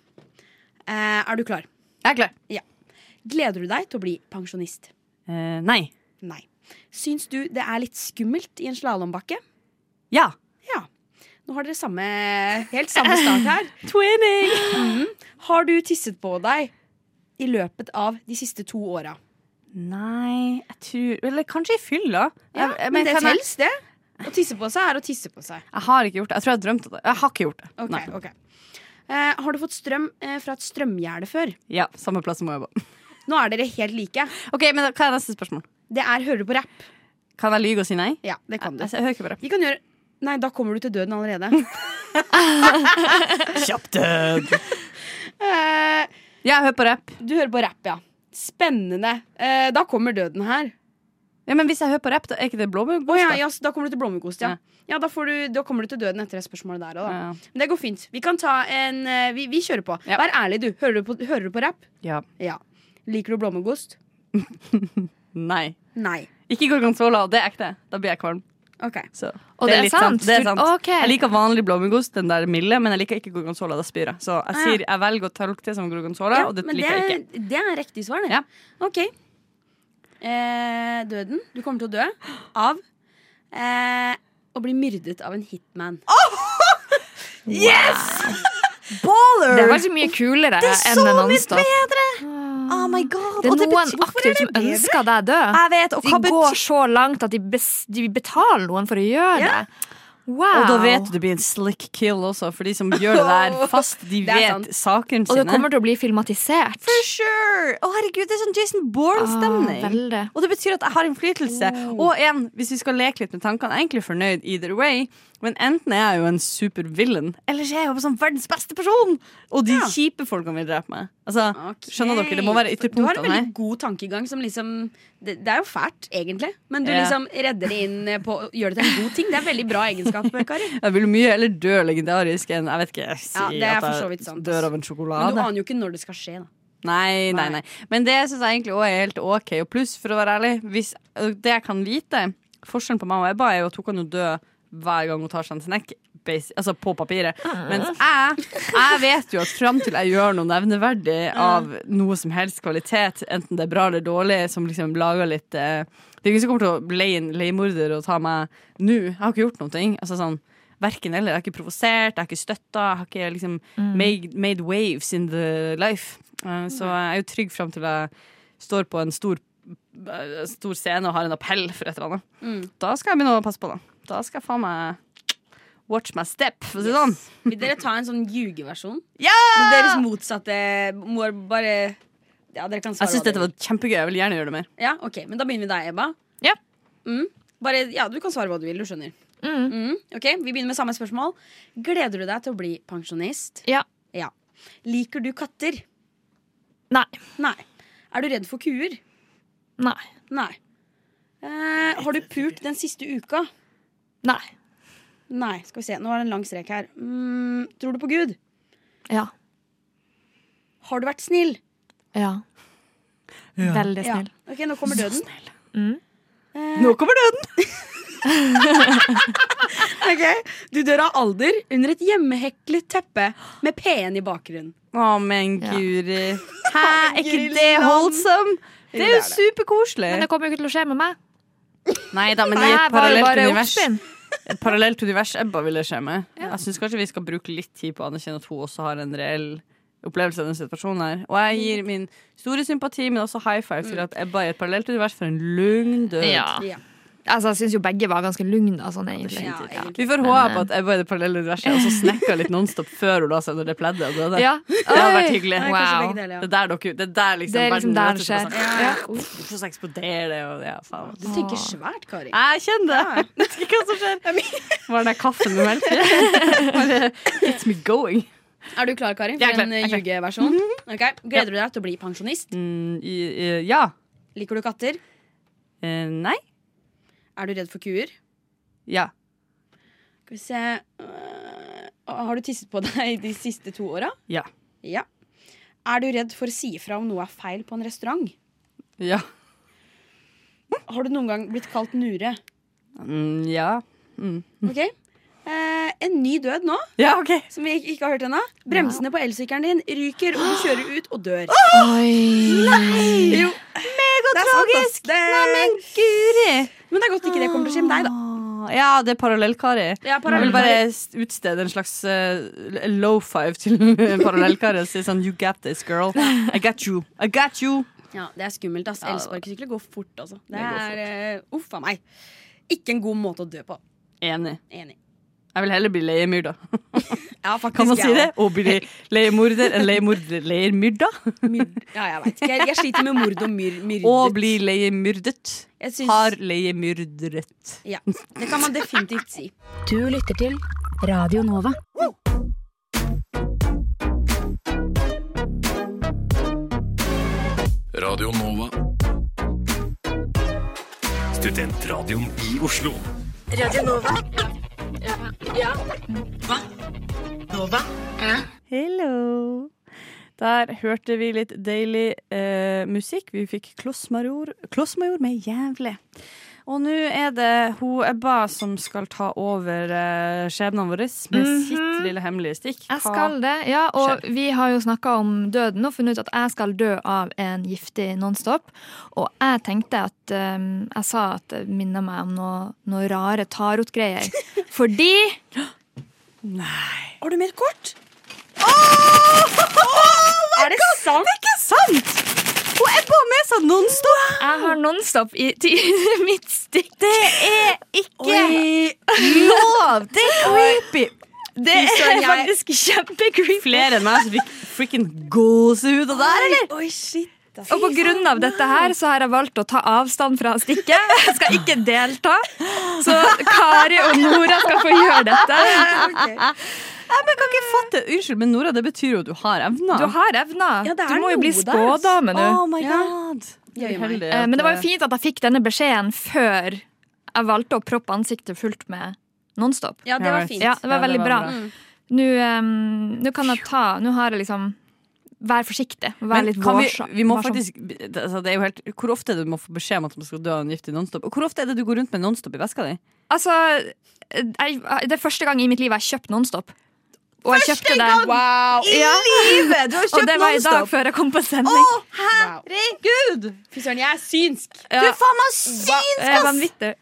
Eh, er du klar? Jeg er klar. Gleder du deg til å bli pensjonist? Eh, nei. Nei. Syns du det er litt skummelt i en slalåmbakke? Ja. Ja. Nå har dere samme, helt samme start her. Twinning! Har du tisset på deg i løpet av de siste to åra? Nei, jeg tror Eller kanskje i fylla. Ja, Jeg- men, det telles, det. Å tisse på seg er å tisse på seg. Jeg har ikke gjort det. Jeg tror jeg har drømt om det. Jeg har ikke gjort det. Okay, Nei. ok. Eh, har du fått strøm eh, fra et strømgjerde før? Ja, Samme plass som jobber. Nå er dere helt like. Ok, men Hva er neste spørsmål? Det er hører du på rapp. Kan jeg lyge og si nei? Ja, det kan du. Jeg, jeg hører ikke på rapp. Vi kan gjøre Nei, da kommer du til døden allerede. Kjapp død! Uh, Ja, jeg hører på rapp. du hører på rapp, ja. Spennende. Uh, da kommer døden her. Ja, men hvis jeg hører på rapp, da er ikke det blåmuggost? Oh, ja, da? ja, da kommer du til blåmuggost, ja. Ja, da, får du, da kommer du til døden etter det spørsmålet der òg, da. Ja. Men det går fint. Vi kan ta en eh, Vi, vi kjører på. Ja. Vær ærlig, du. Hører du på, hører du på rapp? ja. Ja. Liker du blåmuggost? Nei. Nei. Ikke gorgonzola, det er ekte. Da blir jeg kvalm. Okay. Så. Og det er litt sant? Det er sant. Okay. Jeg liker vanlig blåmuggost, den der milde, men jeg liker ikke gorgonzola. Da spyr jeg. Så jeg Ah, ja. sier jeg velger å tolke det som gorgonzola, Ja, og det men liker jeg ikke. det er riktig svar, det. Ja. OK. Eh, døden. Du kommer til å dø av eh, å bli myrdet av en hitman. Yes! Baller! Det var ikke mye kulere enn en anstatt Det er så mye bedre! Oh my god. Det er noen betyr- hvorfor aktivt som bedre? ønsker deg død. Jeg vet, og De går betyr så langt at de, bes, de betaler noen for å gjøre yeah. det. Wow. Og da vet du det blir en slick kill også, for de som gjør det der fast, de vet saken sine. Og det kommer til å bli filmatisert. For sure! Å herregud, det er sånn Jason Bourne-stemning. Ah, og det betyr at jeg har innflytelse. Og igjen, hvis vi skal leke litt med tankene, jeg er egentlig fornøyd either way. Men enten er jeg jo en supervillain, eller så er jeg jo sånn verdens beste person! Og de Ja. kjipe folkene vil drepe meg. Altså, okay. Skjønner dere? Det må være ytterpunktene. Du har en veldig god tankegang som liksom Det, det er jo fælt, egentlig, men du Ja. liksom redder det inn på å gjøre det til en god ting. Det er en veldig bra egenskap, Kari. Jeg vil mye heller dø legendarisk enn jeg vet ikke, si Ja, det er at jeg sant, dør av en sjokolade. Men du aner jo ikke når det skal skje. da Nei, nei, Nei. nei. Men det syns jeg egentlig òg er helt OK. Og pluss, for å være ærlig, hvis, det jeg kan vite Forskjellen på meg og Ebba er jo at hun kan jo dø hver gang hun tar seg en snack. Altså på papiret. Mens jeg, jeg vet jo at fram til jeg gjør noe nevneverdig av noe som helst kvalitet, enten det er bra eller dårlig, som liksom lager litt eh, Det er ingen som kommer til å leie en leiemorder og ta meg nå. Jeg har ikke gjort noe. Altså sånn Verken eller. Jeg har ikke provosert, jeg har ikke støtta, jeg har ikke liksom made, made waves in the life. Eh, så jeg er jo trygg fram til jeg står på en stor eh, stor scene og har en appell for et eller annet, Mm. da skal jeg begynne å passe på. Da Da skal jeg faen meg watch my step, for å si det sånn. Vil dere ta en sånn ljugeversjon? Ja! Men deres motsatte må bare Ja, dere kan svare. Jeg syns dette var kjempegøy. Jeg vil gjerne gjøre det mer. Ja, ok, Men da begynner vi deg, Ebba. Ja. Mm. Bare, ja, Du kan svare hva du vil. Du skjønner. Mm. Mm. Ok, Vi begynner med samme spørsmål. Gleder du deg til å bli pensjonist? Ja. Ja. Liker du katter? Nei. Nei. Er du redd for kuer? Nei. Nei. Eh, har du pult den siste uka? Nei. Nei. Skal vi se, Nå er det en lang strek her. Mm, tror du på Gud? Ja. Har du vært snill? Ja. Veldig Ja. snill. Ok, Nå kommer døden. Mm. Eh, Nå kommer døden! ok, Du dør av alder under et hjemmeheklet teppe med P1 i bakgrunnen. Å, men Ja. Hæ, er ikke det holdsom? Det er jo superkoselig. Men det kommer jo ikke til å skje med meg. Nei da, men i et parallelt bare univers. Et parallelt univers Ebba ville skje med. Jeg syns kanskje vi skal bruke litt tid på å anerkjenne at hun også har en reell opplevelse av den situasjonen her. Og jeg gir min store sympati, men også high five til at Ebba i et parallelt univers for en lugn død. Ja. Ja. Altså, jeg syns jo begge var ganske lugne, sånn egentlig. Ja, Vi får håpe eh, at Ebba i det parallelle universet også snekka litt nonstop før hun la seg under det pleddet Det, det. Ja. Det hadde vært hyggelig. Nei, Wow. begge deler, Det er der, dere, det er der liksom Det er liksom verden der det skjer. sånn, Ja, ja, ja. Så eksploderer det og ja, faen. Du tenker svært, Kari. Jeg kjenner det. Vet ikke hva som skjer. Var den der kaffen du meldte? It's me going. Er du klar, Kari, for en klar. ljugeversjon? Okay. Gleder du deg til å bli pensjonist? Mm, i, i, ja. Liker du katter? Uh, nei. Er du redd for kuer? Ja. Skal vi se øh, Har du tisset på deg de siste to åra? Ja. Ja. Er du redd for å si ifra om noe er feil på en restaurant? Ja. Har du noen gang blitt kalt nure? Mm, ja. Mm. Ok eh, En ny død nå, Ja, OK. som vi ikke, ikke har hørt ennå. Bremsene på elsykkelen din ryker, og du kjører ut og dør. Oi. Jo, Megatragisk! Nei, Neimen, guri! Men det er godt ikke det kommer til å skje med deg, da. Ah, Ja, det er parallellkari. Ja, Jeg vil bare utstede en slags uh, low five til parallellkari og si sånn You got this, girl. I got you. I got you. Ja, Det er skummelt. ass Ja, Elsparkesykler går fort. Altså. Det, Det er uh, uff a meg. Ikke en god måte å dø på. Enig. Enig. Jeg vil heller bli leiemyrda. Ja, faktisk, Kan man si det? også. Å bli leiemorder enn leiemorder, leiemyrda? Ja, jeg vet ikke. Jeg, jeg sliter med mord og myr, myrdet. Å bli leiemyrdet. Syns- Har leiemyrdret. Ja, det kan man definitivt si. Du lytter til Radio Nova. Radio Nova. Studentradioen i Oslo. Hello. Der hørte vi litt deilig eh, musikk. Vi fikk Klossmajor, Klossmajor med 'Jævlig'. Og nå er det hun Ebba som skal ta over eh, skjebnen vår med Mhm. sitt lille hemmelige stikk. Jeg skal det, ja. Og skjer? vi har jo snakka om døden og funnet ut at jeg skal dø av en giftig Nonstop. Og jeg tenkte at um, Jeg sa at det minner meg om noe, noe rare tarotgreier. Fordi Nei. Har du mer kort? Oh! kort? er det sant? Det er ikke sant! Hun er på med seg Nonstop! jeg har Nonstop i, i mitt stikk. Det er ikke Oi. lov! Det er creepy! Det er faktisk kjempecreepy. Flere enn meg som fikk frikken gåsehud av det her, eller? Oi, shit. Og på grunn av dette her så har jeg valgt å ta avstand fra stikket. Jeg skal ikke delta. Så Kari og Nora skal få gjøre dette. Jeg men kan ikke fatte Unnskyld, men Nora, det betyr jo at du har evner. Du har evner. Ja, du må jo bli der, spådame nå. Oh my god. Ja. Heldig Eh, at, Men det var jo fint at jeg fikk denne beskjeden før jeg valgte å proppe ansiktet fullt med Nonstop. Ja, det var fint. Ja, det var veldig bra. bra. Mm. Nå um, nå kan jeg ta Nå har jeg liksom Vær forsiktig. Vær Men litt kan vi, vi må varsom. faktisk altså, det er jo helt, Hvor ofte er det du må få beskjed om at man skal dø av en giftig nonstop? Og hvor ofte er det du går rundt med nonstop i veska di? Altså, jeg, det er første gang i mitt liv jeg har kjøpt Nonstop. Og jeg kjøpte det Wow. ja. Livet! Du har Og det var i dag før jeg kom på sending. wow. Herregud! Fy søren, jeg er synsk. Du er faen meg Det synsk, er ass! vanvittig.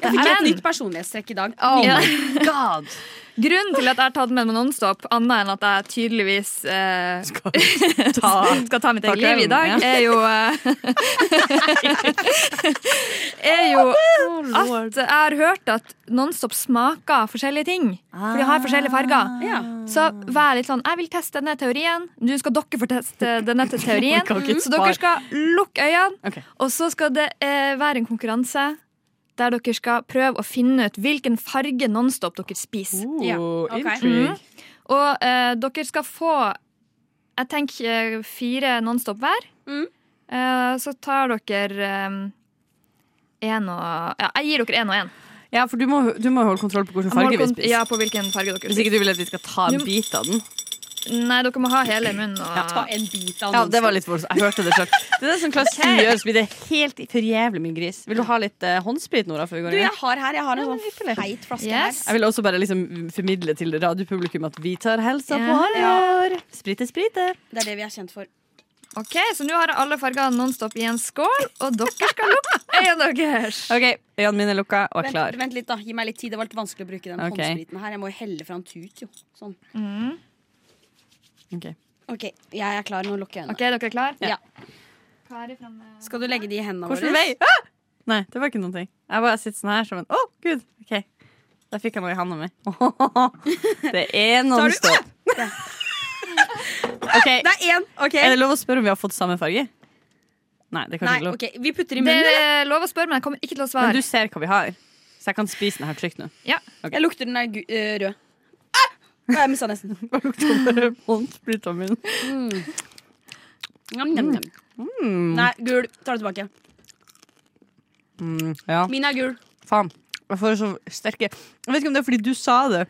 Jeg fikk et nytt personlighetstrekk i dag. Oh my god! Grunnen til at jeg har tatt med meg Nonstop, annet enn at jeg tydeligvis eh, Skal ta, skal ta mitt eget liv i dag, er jo eh, Er jo at jeg har hørt at Nonstop smaker forskjellige ting. For de har forskjellige farger. Ja. Så vær litt sånn Jeg vil teste denne teorien. Du skal dere få teste denne teorien. Så dere skal lukke øynene, og så skal det eh, være en konkurranse der dere skal prøve å finne ut hvilken farge Nonstop dere spiser. Ja, Oh, ok. intrigue. Og eh, dere skal få Jeg tenker eh, fire Nonstop hver. Mm. Eh, så tar dere én og Ja, jeg gir dere én og én. Ja, for du må, du må holde kontroll på hvilken farge vi spiser. Ja, på hvilken farge dere spiser. Hvis ikke du vil at vi skal ta en bit av den. Nei, dere må ha hele munnen. Og... Ta en bit av Ja, det var litt voldsomt. Jeg hørte det sjøl. Det er sånn som klassisk gjør, så blir det helt for jævlig mye gris. Vil du ha litt uh, håndsprit, Nora, før vi går Du, jeg har her Jeg har en Ja, sånn feit flaske Yes. Jeg vil også bare liksom formidle til radiopublikum at vi tar helsa Ja. på alvor. Sprite, sprite. Det er det vi er kjent for. Ok, Så nå har jeg alle farger Nonstop i en skål, og dere skal lukke øynene deres. OK, øynene mine er lukka og er Vent, klar. vent litt, da. Gi meg litt tid. Det var litt vanskelig å bruke den okay. håndspriten her. Jeg må jo helle fra en tut, jo. Sånn. Mm. Ok. OK, jeg er klar. Nå lukker jeg øynene. Ok, dere er klar? Ja. Skal du legge de i hendene Hvilken våre? vei? Ah! Nei, det var ikke noen ting. Jeg bare sitter sånn her som en Å, gud! OK. Der fikk jeg noe i handa mi. Det er noen stopp. Okay. Det er én! Okay. Er det lov å spørre om vi har fått samme farge? Nei, det er kanskje Nei, ikke lov. Okay. Vi putter i munnen, Det er lov å spørre, men jeg kommer ikke til å svare. Men du ser hva vi har, så jeg kan spise den her trygt nå. Ja. Jeg lukter den er gu øh, rød. Ah! Jeg mista nesten. Hva lukter bare håndsprita min? Njam, njam, njam. Mm. Nei, gul. Tar det tilbake. Mm, ja, Min er gul. faen. Jeg får så sterke Jeg vet ikke om det er fordi du sa det,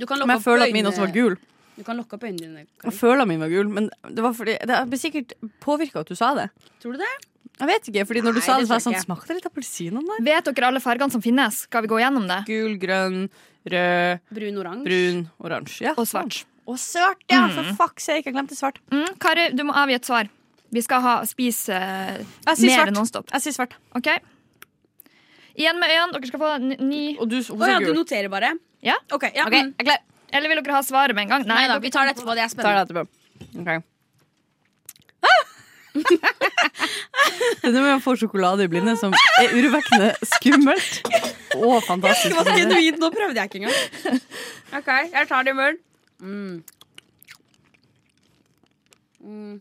Du kan men jeg føler at min også var gul. Du kan lukke opp øynene dine. Jeg Kari. føler at min var gul, men det var fordi Det ble sikkert påvirka at du sa det. Tror du det? Jeg vet ikke, fordi når du Nei, sa det det, så var jeg tror sånn jeg. Smakte det litt appelsin om det? Vet dere alle fargene som finnes? Skal vi gå gjennom det? Gul, grønn, rød, Brun, oransje. brun, oransje. Ja, Og svart. Og svart, ja! For fuck sake, jeg glemte svart. Mm, Kari, du må avgi et svar. Vi skal ha, spise Jeg sier mer Nonstop. Jeg sier svart. Ok? Igjen med øynene. Dere skal få ni Og du, oh, ja, du noterer bare? Ja. OK. ja Ok, mm. jeg gleder. Eller vil dere ha svaret med en gang? Nei da, dere- vi tar det etterpå. Det er Tar det etterpå. Ok. det er når man får sjokolade i blinde som er urovekkende skummelt og fantastisk. Det var genuint. Nå prøvde jeg ikke engang. OK, jeg tar det i munnen. Mm. Mm.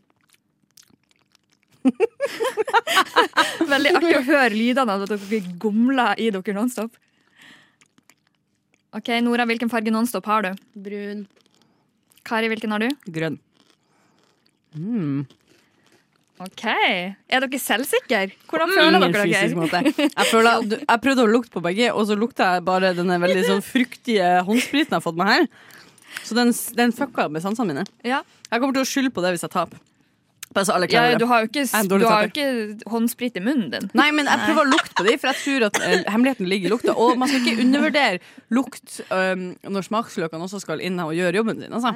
Veldig artig å høre lydene av at dere gomler i dere Nonstop. Ok, Nora, hvilken farge Nonstop har du? Brun. Kari, hvilken har du? Grønn. Mm. Ok, Er dere selvsikre? Hvordan føler dere dere? Jeg, føler, jeg prøvde å lukte på begge, og så lukta jeg bare denne veldig sånn fruktige håndspriten jeg har fått meg her. Så den, den fucka med sansene mine. Ja. Jeg kommer til å skylde på det hvis jeg taper. Ja, du har jo ikke, du har ikke håndsprit i munnen din. Nei, men jeg prøver å lukte på dem, for jeg tror at uh, hemmeligheten ligger i lukta. Og man skal ikke undervurdere lukt um, når smaksløkene også skal inn og gjøre jobben sin. Altså.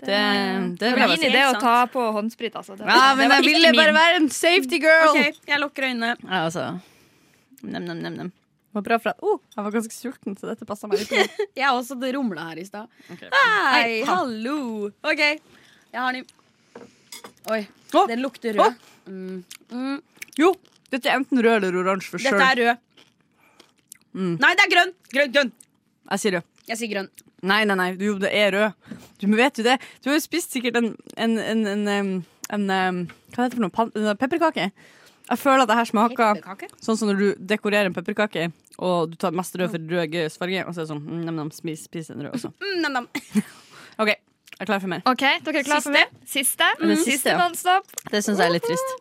Det, det, Det er min idé å ta på håndsprit, altså. Det, Ja, men jeg ville bare være en safety girl. OK, jeg lukker øynene. Ja, altså. Nem, nem, nem, nem. Det var bra for at oh, jeg var ganske sulten, så dette passa meg litt. Jeg har også det rumla her i stad. Okay. Hei, hallo. OK. Jeg har den Oi, Oh, den lukter rød. Mm. Mm. Jo, dette er enten rød eller oransje for Dette er rød. Mm. Nei, det er grønn! Grønn, grønn. Jeg sier rød. Jeg sier grønn. Nei, nei, nei, jo, det er rød. Du vet jo det. Du har jo spist sikkert en, en, en, en, en Hva heter det for noe? Pan en pepperkake. Jeg føler at det her smaker sånn som når du dekorerer en pepperkake, og du tar mest rød for rød gøyest farge, og så er det sånn mm, nam, nam, spis, spis en rød også. Mm, nam, nam. OK, jeg er klar for mer. Ok, dere er klare for mer? Siste? det siste. Nonstop. Det syns jeg er litt trist.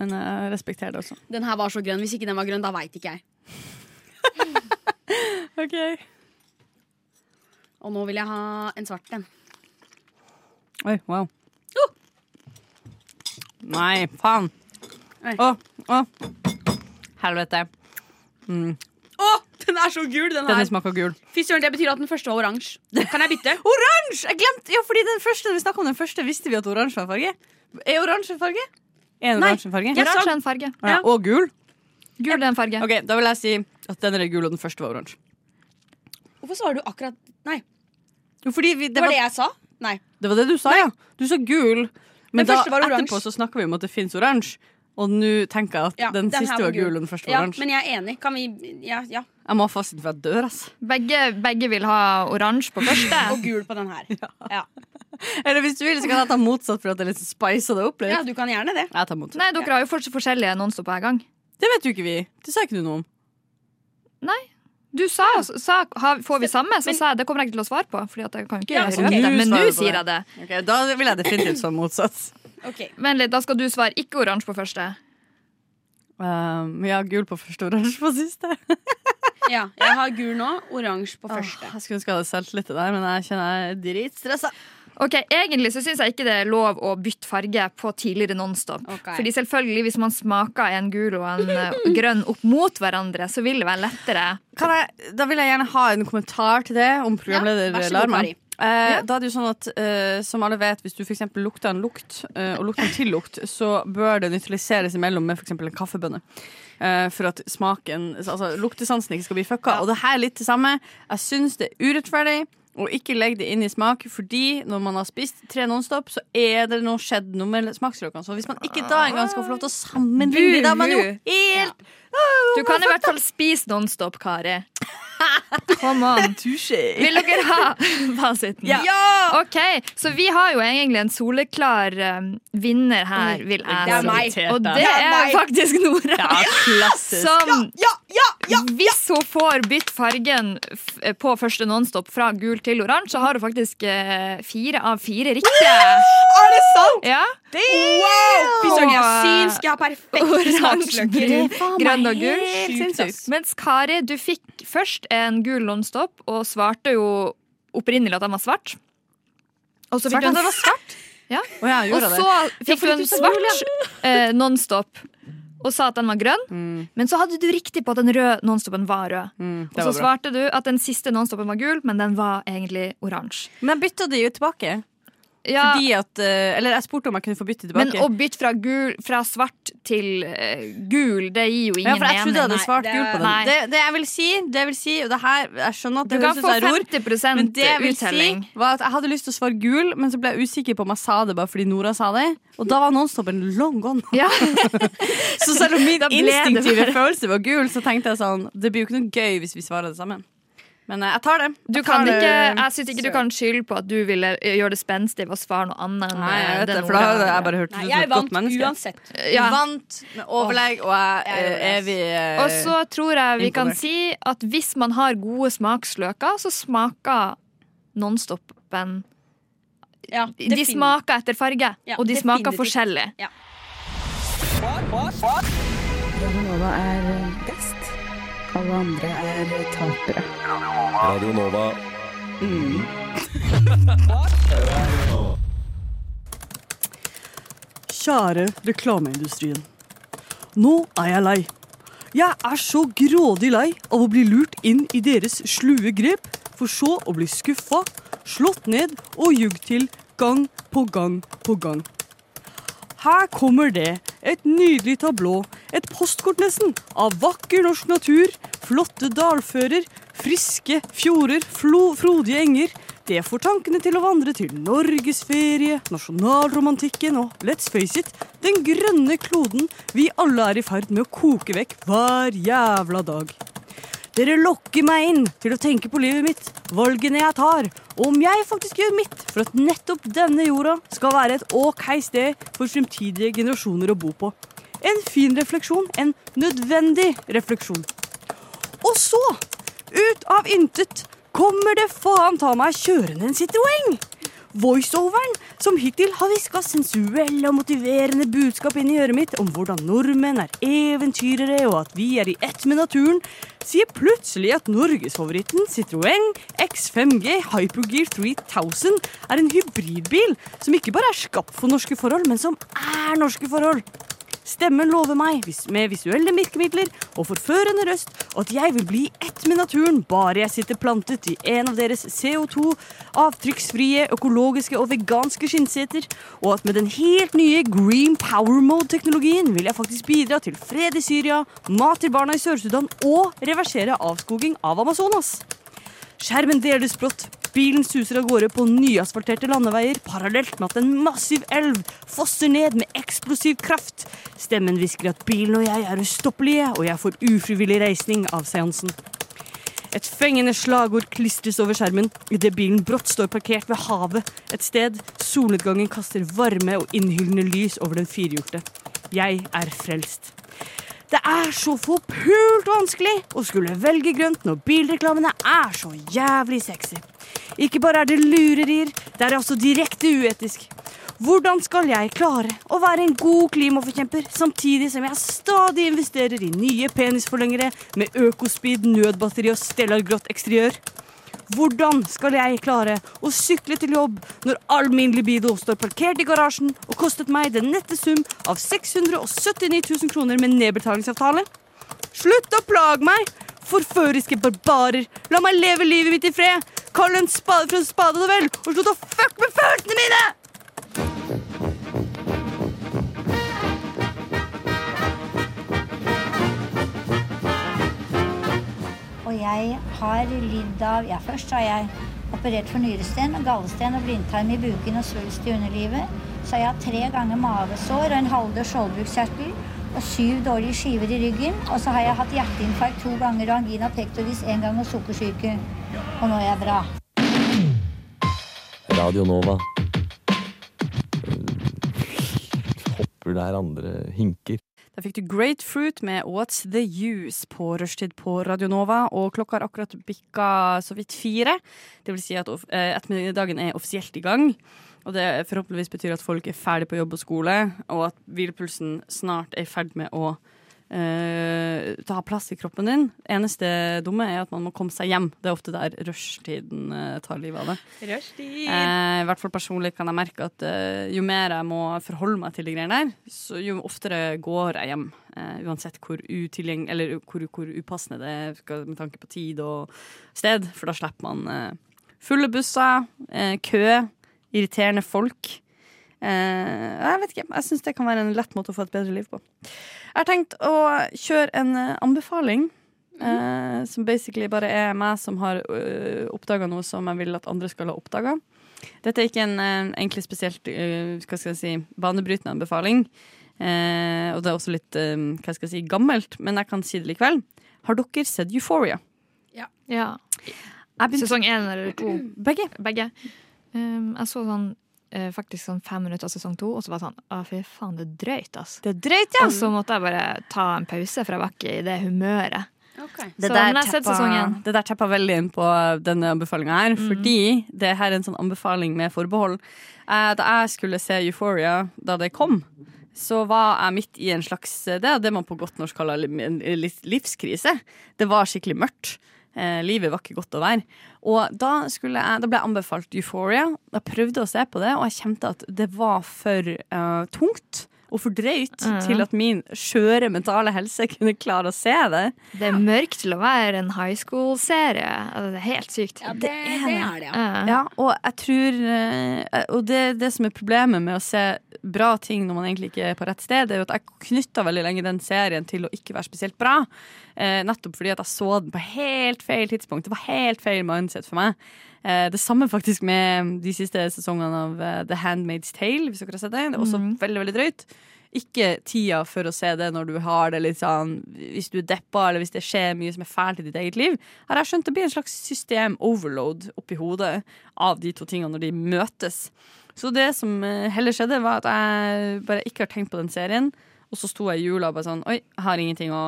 Men jeg respekterer det også. Den her var så grønn. Hvis ikke den var grønn, da veit ikke jeg. OK. Og nå vil jeg ha en svart en. Oi, wow. Nei, faen. Å, Å, å. Helvete. Mm. Å, den er så gul, den Denne her. smaker gul. Fy søren, det betyr at den første var oransje. Kan jeg bytte? Oransje! Jeg glemte, ja, fordi den første, når vi om den første, visste vi at oransje var farge. Er oransje en farge? Er en Nei. oransje en farge? Jeg Oransje er en farge. Ja, og gul. Gul er en farge. Ok, Da vil jeg si at den er gul, og den første var oransje. Hvorfor svarer du akkurat Nei, Jo, fordi vi, det var det jeg sa? Nei. Det var det du sa, ja. Du sa gul. Men da, etterpå så snakker vi om at det fins oransje. Og nå tenker jeg at Ja, den, den, siste var gul, og den første var Ja, oransje. men jeg er enig. Kan vi Ja, ja. Jeg må faste for jeg dør, altså. Begge, begge vil ha oransje på første. Og gul på den her. Ja. Eller hvis du vil, så kan jeg ta motsatt for at det er litt spicer det opp litt. ja, du kan gjerne det. Jeg tar motsatt. Nei, dere har jo fortsatt forskjellige nonstop hver gang. Det vet jo ikke vi. Det sa ikke du noe om. Du sa, sa har, får vi samme, så sa jeg det kommer jeg ikke til å svare på. Fordi at jeg kan ikke Ja, røpe ok. det, Men Nå sier jeg det. Okay, Da vil jeg definitivt svare motsatt. okay. Men litt, da skal du svare ikke oransje på første. Um, ja, gul på første, oransje på siste. Ja, jeg har gul nå, oransje på første. første. jeg skulle ønske jeg hadde solgt litt til deg, men jeg kjenner jeg er dritstressa. Ok, Egentlig så syns jeg ikke det er lov å bytte farge på tidligere Nonstop. Okay. Fordi selvfølgelig Hvis man smaker en gul og en eh, grønn opp mot hverandre, så vil det være lettere. Kan jeg, da vil jeg gjerne ha en kommentar til det, om programleder Ja, vær Eh, ja. Da er det jo sånn at eh, Som alle vet, hvis du for lukter en lukt, eh, og lukter en tillukt, så bør det nøytraliseres imellom med eksempel en kaffebønne. Eh, for at smaken Altså luktesansen ikke skal bli fucka. Og det her er litt det samme. Jeg syns det er urettferdig. Og ikke legg det inn i smak, fordi når man har spist tre Nonstop, så er det noe skjedd noe med smaksløkene. Så hvis man ikke da engang skal få lov til å sammenligne da er man jo helt ja. Du kan i hvert fall spise Nonstop, Kari. Come on. Vil dere ha fasiten? Ja! Ok, Så vi har jo egentlig en soleklar um, vinner her, vil jeg Det er meg. Og det ja, er meg. faktisk Nora. klassisk. Som Ja, ja, ja! Hvis hun får bytt fargen på første Nonstop fra gul til oransje, så har hun faktisk uh, fire av fire riktige. Er det sant? Ja. Wow! Fy søren, jeg er synsk. Jeg har perfekte smaksløker. grønn og gul. Mens Kari, du fikk først en gul Nonstop og svarte jo opprinnelig at den var svart. Og så fikk svart, du en var svart? Ja. Oh, ja, Og så fikk du en svart eh, Nonstop og sa at den var grønn. Mm. Men så hadde du riktig på at den røde Nonstopen var rød. Mm, Og så svarte du at den siste Nonstopen var gul, men den var egentlig oransje. Men bytta de jo tilbake. Ja, Fordi at eh, Eller jeg spurte om jeg kunne få bytte tilbake. men å bytte fra, gul, fra svart til uh, gul, det gir jo ja, ingen for jeg trodde jeg hadde svart gul på den. Det, det jeg vil si, det vil si og det her, Jeg skjønner at det høres ut som ror. 50 Men det jeg vil uttelling. si, var at jeg hadde lyst til å svare gul, men så ble jeg usikker på om jeg sa det bare fordi Nora sa det. Og da var Nonstopen long gone. Ja. Så selv om min instinktive følelse var gul, så tenkte jeg sånn Det blir jo ikke noe gøy hvis vi svarer det sammen. Men eh, jeg tar det. Du Jeg kan tar det. ikke, jeg syns ikke du kan skylde på at du ville eh, gjøre det spenstig ved å svare noe annet enn Nei, jeg eh, vet det, for da hadde jeg bare hørt Nei, jeg vant uansett. Ja. Vant med overlegg, og jeg Jeg er evig eh, Og så tror jeg vi kan si at hvis man har gode smaksløker, så smaker Nonstopen Ja, De smaker etter farge, Ja, og de smaker definitivt. forskjellig. Radionova er. Alle andre er tapere. Radio Nova. Kjære reklameindustrien. Nå er jeg lei. Jeg er så grådig lei av å bli lurt inn i deres slue grep, for så å bli skuffa, slått ned og jugd til gang på gang på gang. Her kommer det, et nydelig tablå, et postkort nesten, av vakker norsk natur, flotte dalfører, friske fjorder, flo, frodige enger. Det får tankene til å vandre til norgesferie, nasjonalromantikken og, let's face it, den grønne kloden vi alle er i ferd med å koke vekk hver jævla dag. Dere lokker meg inn til å tenke på livet mitt, valgene jeg tar, og om jeg faktisk gjør mitt for at nettopp denne jorda skal være et ok sted for fremtidige generasjoner å bo på. En fin refleksjon, en nødvendig refleksjon. Og så, ut av intet, kommer det faen ta meg kjørende en Citroën. Voiceoveren som hittil har hviska sensuelle og motiverende budskap inn i øret mitt om hvordan nordmenn er eventyrere og at vi er i ett med naturen, sier plutselig at norgesfavoritten Citroën X5G Hypergear 3000 er en hybridbil som ikke bare er skapt for norske forhold, men som er norske forhold. Stemmen lover meg, med visuelle virkemidler og forførende røst, at jeg vil bli ett med naturen bare jeg sitter plantet i en av deres CO2-avtrykksfrie, økologiske og veganske skinnseter, og at med den helt nye Green Power Mode-teknologien vil jeg faktisk bidra til fred i Syria, mat til barna i Sør-Sudan og reversere avskoging av Amazonas. Skjermen deles brått. Bilen suser av gårde på nyasfalterte landeveier parallelt med at en massiv elv fosser ned med eksplosiv kraft. Stemmen hvisker at bilen og jeg er ustoppelige, og jeg får ufrivillig reisning av seansen. Et fengende slagord klistres over skjermen idet bilen brått står parkert ved havet, et sted solnedgangen kaster varme og innhyllende lys over den firhjulte. Jeg er frelst. Det er så forpult vanskelig å skulle velge grønt når bilreklamene er så jævlig sexy. Ikke bare er det lurerier, det er også direkte uetisk. Hvordan skal jeg klare å være en god klimaforkjemper samtidig som jeg stadig investerer i nye penisforlengere med økospeed, nødbatteri og stellar grått eksteriør? Hvordan skal jeg klare å sykle til jobb når all min libido står parkert i garasjen og kostet meg den nette sum av 679 000 kroner med nedbetalingsavtale? Slutt å plage meg! Forføriske barbarer! La meg leve livet mitt i fred! Kall en spade for en spade, da vel! Og slutt å fuck med følelsene mine! Og jeg har lidd av Ja, først har jeg operert for nyresten, gallesten og blindtarm i buken og svulst i underlivet. Så har jeg hatt tre ganger mavesår og en halvdød skjoldbruskkjertel og syv dårlige skiver i ryggen. Og så har jeg hatt hjerteinfarkt to ganger og angina pectoris én gang og sukkersyke. Og nå er jeg bra. Radio Nova. Hopper der andre hinker. Da fikk du Grapefruit med What's The Use på rushtid på Radio Nova, og klokka har akkurat bikka så vidt fire. Det vil si at eh, ettermiddagen er offisielt i gang. Og det forhåpentligvis betyr at folk er ferdig på jobb og skole, og at hvilepulsen snart er i ferd med å Uh, ta plass i kroppen din. Eneste dumme er at man må komme seg hjem. Det er ofte der rushtiden uh, tar livet av det. Rushtid! Eh, I hvert fall personlig kan jeg merke at jo mer jeg må forholde meg til de greiene der, så jo oftere går jeg hjem. Uansett hvor, eller hvor, hvor upassende det er med tanke på tid og sted. For da slipper man fulle busser, kø, irriterende folk. Eh, jeg vet ikke. Jeg syns det kan være en lett måte å få et bedre liv på. Jeg har tenkt å kjøre en eh, anbefaling. eh, som basically bare er meg som har uh, oppdaga noe som jeg vil at andre skal ha oppdaga. Dette er ikke en uh, egentlig spesielt uh, hva skal jeg si, banebrytende anbefaling. Eh, og det er også litt eh, hva skal jeg si, gammelt, men jeg kan si det likevel. Har dere sett Euphoria? Ja. Ja. Sesong én eller to? Begge. Begge. Um, jeg så sånn eh, faktisk sånn fem minutter av sesong to, og så var det sånn Å, fy faen, det er drøyt, ass. Det er drøyt, ja. Og så måtte jeg bare ta en pause, for jeg var ikke i det humøret. Det Så, der, teppa- det der teppa veldig inn på denne anbefalinga her, fordi det her er en sånn anbefaling med forbehold. Eh, da jeg skulle se Euphoria da det kom, så var jeg midt i en slags Det er det man på godt norsk kaller en livskrise. Det var skikkelig mørkt. Eh, livet var ikke godt å være. Og da, jeg, da ble jeg anbefalt Euphoria. Jeg prøvde å se på det, og jeg kjente at det var for uh, tungt og for drøyt mm. til at min skjøre mentale helse kunne klare å se det. Det er mørkt til å være en high school-serie. Altså, det er helt sykt. Ja, det, det er det, ja. Ja, og jeg tror eh, Og det, det som er problemet med å se bra ting når man egentlig ikke er på rett sted, det er jo at jeg knytta veldig lenge den serien til å ikke være spesielt bra. Eh, nettopp fordi at jeg så den på helt feil tidspunkt. Det var helt feil mindset for meg. Eh, det samme faktisk med de siste sesongene av uh, The Handmaid's Tale, hvis dere har sett det. Det er også veldig, veldig drøyt. Ikke tida for å se det når du har det litt sånn Hvis du er deppa, eller hvis det skjer mye som er fælt i ditt eget liv. Har jeg skjønt det blir en slags system-overload oppi hodet av de to tingene når de møtes. Så det som eh, heller skjedde, var at jeg bare ikke har tenkt på den serien. Og så sto jeg i jula og bare sånn Oi, jeg har ingenting å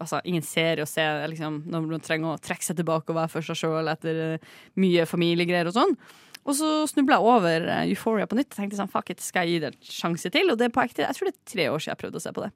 Altså, ingen serie å se liksom, når man trenger å trekke seg tilbake og være for seg sjøl etter eh, mye familiegreier og sånn. Og så snubla jeg over eh, Euphoria på nytt og tenkte sånn, fuck it, skal jeg gi det en sjanse til? Og det er på ekte, jeg tror det er tre år siden jeg prøvde å se på det.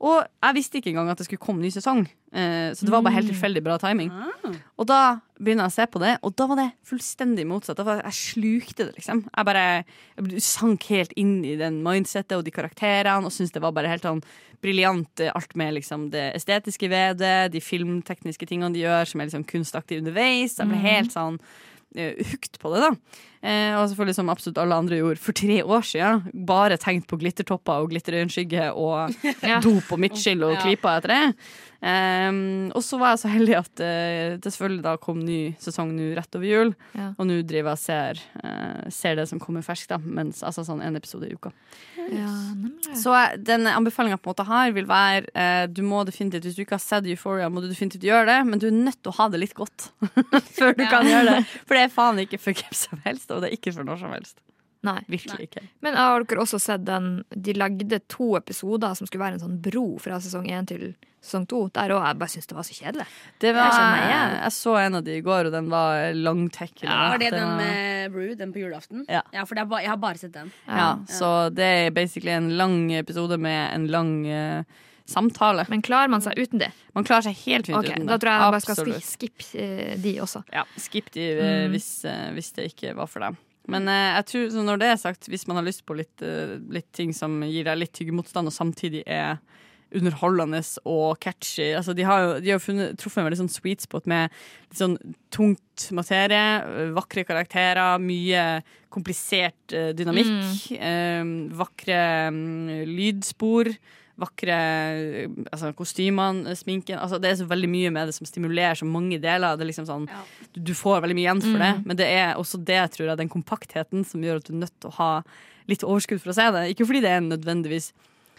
Og jeg visste ikke engang at det skulle komme ny sesong, eh, så det var bare helt Mm. tilfeldig bra timing. Ah. Og da begynner jeg å se på det, og da var det fullstendig motsatt. Jeg slukte det, liksom. Jeg bare jeg sank helt inn i den mindsettet og de karakterene, og syntes det var bare helt sånn briljant, eh, alt med liksom det estetiske ved det, de filmtekniske tingene de gjør, som er liksom kunstaktig underveis. Jeg ble Mhm. helt sånn uh, hooked på det, da. Eh, og selvfølgelig som absolutt alle andre gjorde for tre år siden. Bare tenkt på glittertopper og glitterøyenskygge og dop og midtskill og Ja. klypa etter det. Um, og så var jeg så heldig at uh, det selvfølgelig da kom ny sesong nå rett over jul. Ja. Og nå driver jeg og ser, uh, ser det som kommer ferskt, da. Mens, altså sånn en episode i uka. Ja. Så eh, den anbefalinga på en måte har, vil være uh, Du må definitivt, Hvis du ikke har sett Euphoria, må du definitivt gjøre det, men du er nødt til å ha det litt godt før du kan gjøre det. For det er faen ikke for hvem som helst, og det er ikke for når som helst. Nei. Virkelig ikke. Men har dere også sett den De lagde to episoder som skulle være en sånn bro fra sesong én til sesong to. Der òg. Jeg bare syntes det var så kjedelig. Det var, Jeg jeg, så en av de i går, og den var langtekkelig. Var det Den den var- med Brew, den på julaften? Ja. for det er ba jeg har bare sett den. Ja, så det er basically en lang episode med en lang uh, samtale. Men klarer man seg uten det? Man klarer seg helt fint okay, uten det. Da tror jeg jeg bare skal skippe eh, de også. Ja, skip de eh, Mm. hvis, hvis det ikke var for dem. Men eh, jeg tror, så når det er sagt, hvis man har lyst på litt, eh, litt ting som gir deg litt tyggemotstand, og samtidig er underholdende og catchy altså, De har jo, de har funnet, truffet en veldig sånn sweet spot med litt sånn tungt materie, eh, vakre karakterer, mye komplisert eh, dynamikk, eh, vakre um, lydspor. Vakre altså, kostymene, sminken altså, Det er så veldig mye med det som stimulerer så mange deler. Det er liksom sånn, du, du får veldig mye igjen for det, Mm. men det er også det, tror jeg, den kompaktheten som gjør at du er nødt til å ha litt overskudd for å se det. Ikke fordi det er nødvendigvis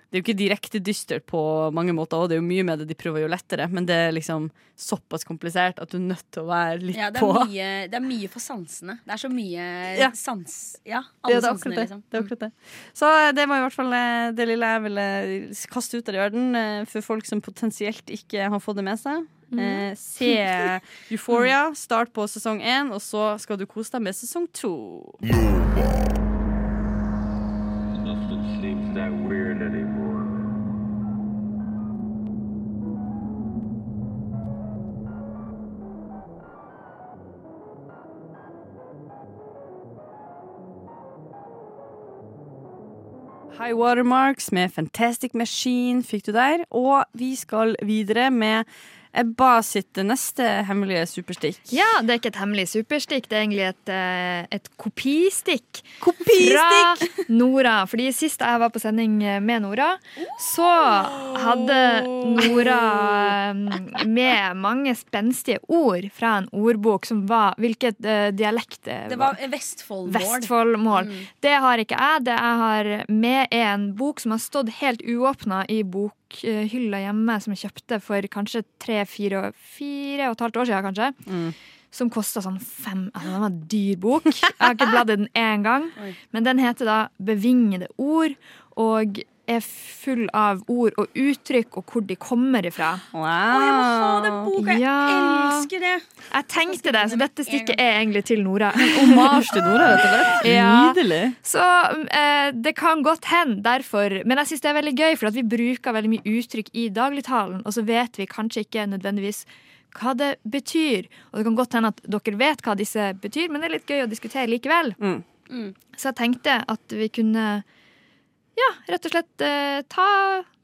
Det er jo ikke direkte dystert på mange måter, og det er jo mye med det de prøver å gjøre lettere, men det er liksom såpass komplisert at du er nødt til å være litt Ja, det, på. mye, det er mye for sansene. Det er så mye Ja. sans... Ja, Ja, det er sansene, det. liksom. det er akkurat det. Så eh, det var i hvert fall eh, det lille jeg ville kaste ut av i verden eh, for folk som potensielt ikke har fått det med seg. Eh, se Euphoria, start på sesong én, og så skal du kose deg med sesong to. Nothing seems that weird anymore. High Watermarks med Fantastic Machine fikk du der. Og vi skal videre med Ebba sitt neste hemmelige superstikk. Ja, det er ikke et hemmelig superstikk, det er egentlig et, eh, et kopistikk. Kopistikk! Fra Nora. Fordi sist jeg var på sending med Nora, så hadde Nora eh, med mange spenstige ord fra en ordbok som var Hvilket eh, dialekt det var? Det var Vestfoldmål. Vestfoldmål. Mm. Det har ikke jeg. Det jeg har med, er en bok som har stått helt uåpna i bokhylla hjemme, som jeg kjøpte for kanskje tre, fire, fire og et halvt år siden, kanskje. Mm. Som kosta sånn fem altså, Den var en dyr bok. Jeg har ikke bladd i den én gang. Men den heter da 'Bevingede ord', og er full av ord og uttrykk og hvor de kommer ifra. Wow. Å, jeg må ha den boka! Jeg elsker det! Jeg tenkte det, så dette stikket er egentlig til Nora. Omasj til Nora, rett og slett. Ja. Nydelig. Så eh, det kan godt hende derfor. Men jeg syns det er veldig gøy, for at vi bruker veldig mye uttrykk i dagligtalen, og så vet vi kanskje ikke nødvendigvis hva det betyr. Og det kan godt hende at dere vet hva disse betyr, men det er litt gøy å diskutere likevel. Mm. Mm. Så jeg tenkte at vi kunne ja, rett og slett eh, ta,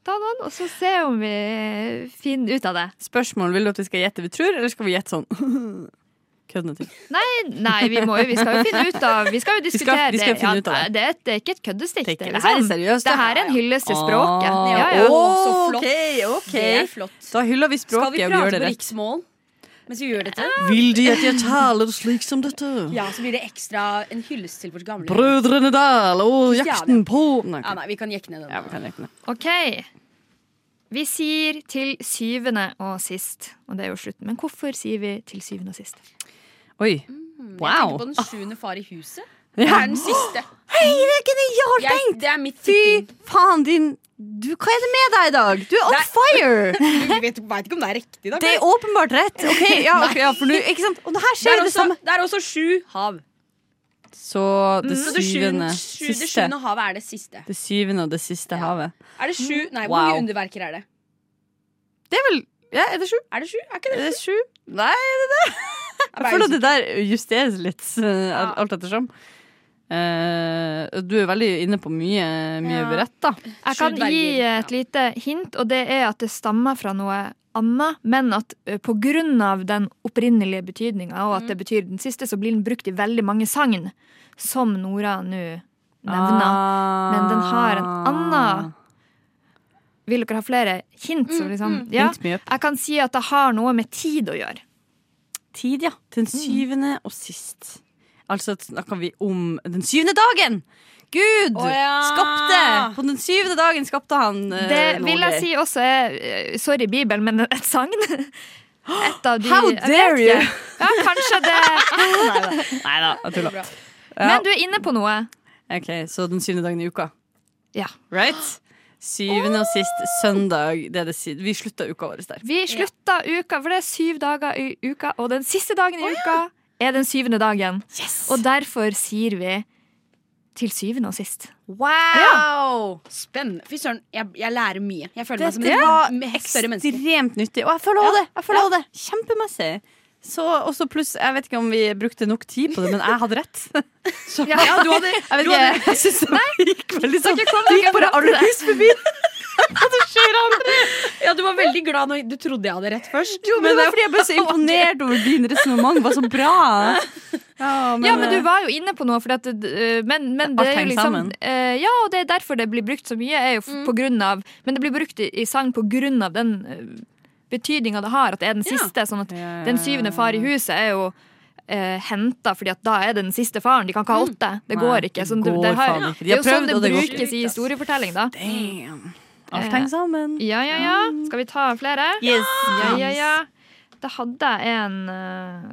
ta noen, og så se om vi finner ut av det. Spørsmål, Vil du at vi skal gjette vi tror, eller skal vi gjette sånn køddende ting? Nei, nei vi, må jo, vi skal jo finne ut av Vi skal jo Vi skal- diskutere vi skal det. finne ut av Ja, det. det, er, det er ikke et køddestikk. Det ikke- det, det her er liksom. seriøst, Det her er en hyllest til språket. Ah, Ja, ja. Oh, så flott. Okay, okay. Det er flott. Da hyller vi språket Skal vi prate det på rett. riksmål mens vi gjør dette? Vil De at jeg taler slik som dette? Ja, så blir det ekstra en hyllest til vårt gamle Brødrene Dal og jakten på Nei, Ja, nei, vi kan jekke ned den. Ja, vi kan jekke ned. OK. Vi sier til syvende og sist. Og det er jo slutten. Men hvorfor sier vi til syvende og sist? Oi. Mm, Jeg Wow. tenker på den sjuende far i huset. Ja. Det er den siste. Hei, det er genialt Jeg, tenkt! det er mitt Fy faen, din du, Hva er det med deg i dag? Du er on Det er- fire! Du vet, vet ikke om det er riktig, da. Det er åpenbart rett. Ok, ja, okay, ja, for nu, ikke sant? Og det her skjer er, det også, samme. det er også sju hav. Så det mm. syvende sjuende, sju, det siste. sjuende havet er det siste. Det syvende og det siste havet. Er det sju? Nei, hvor mange underverker er det? Det er vel Ja, er det sju? Er det sju? Er ikke Er det det sju? Nei, er det det? Jeg føler at det der justeres litt eh, Ja. alt ettersom. Eh, du er veldig inne på mye, mye Ja. berett, da. Jeg kan gi et lite hint, og det er at det stammer fra noe annet, men at uh, på grunn av den opprinnelige betydninga, og at det betyr den siste, så blir den brukt i veldig mange sagn, som Nora nå nevner. Men den har en annen Vil dere ha flere hint? Så liksom, ja. Hint me up. Jeg kan si at det har noe med tid å gjøre. Tid, ja. Den syvende og sist. Altså snakker vi om den syvende dagen! Gud oh, ja. skapte! På den syvende dagen skapte han uh, Det vil jeg si også er ø, Sorry, Bibelen, men et sagn. Et av de How dare you! Ja, kanskje det Nei da, jeg tuller. Ja. Men du er inne på noe. OK, så den syvende dagen i uka. Ja. Right? Syvende og sist søndag. Det det, vi slutta uka vår der. Vi slutta uka, for det er syv dager i uka, og den siste dagen i uka er den syvende dagen. Og derfor sier vi til syvende og sist. Wow! Spennende. Fy søren, jeg, jeg lærer mye. Jeg føler meg som Dette et var menneske. ekstremt nyttig. Og jeg føler også det. Jeg føler også det. Kjempemessig. Så også pluss, Jeg vet ikke om vi brukte nok tid på det, men jeg hadde rett. Så, Ja, du hadde- jeg vet du ikke, hadde- jeg synes det gikk veldig sånn Det gikk bare alle hus forbi. Hva skjer aldri? Ja, du var veldig glad når du trodde jeg hadde rett først. Jo, men det var fordi jeg ble så imponert over din resonnement. Var så bra. Ja, men, ja, men du eh, var jo inne på noe, at, øh, men, men det er jo liksom øh, Ja, og det er derfor det blir brukt så mye, er jo på grunn av Men det blir brukt i, i sang på grunn av den betydninga det har, at det er den Ja. siste. Sånn at den syvende far i huset er jo uh, henta fordi at da er det den siste faren. De kan ikke ha åtte. Det går ikke. det Sånn, det, det, har, det er jo sånn det det brukes i historiefortelling, da. Damn. Alt Eh, henger sammen. Ja, ja, ja. Skal vi ta flere? Yes. Ja, ja, ja. Da hadde jeg en øh,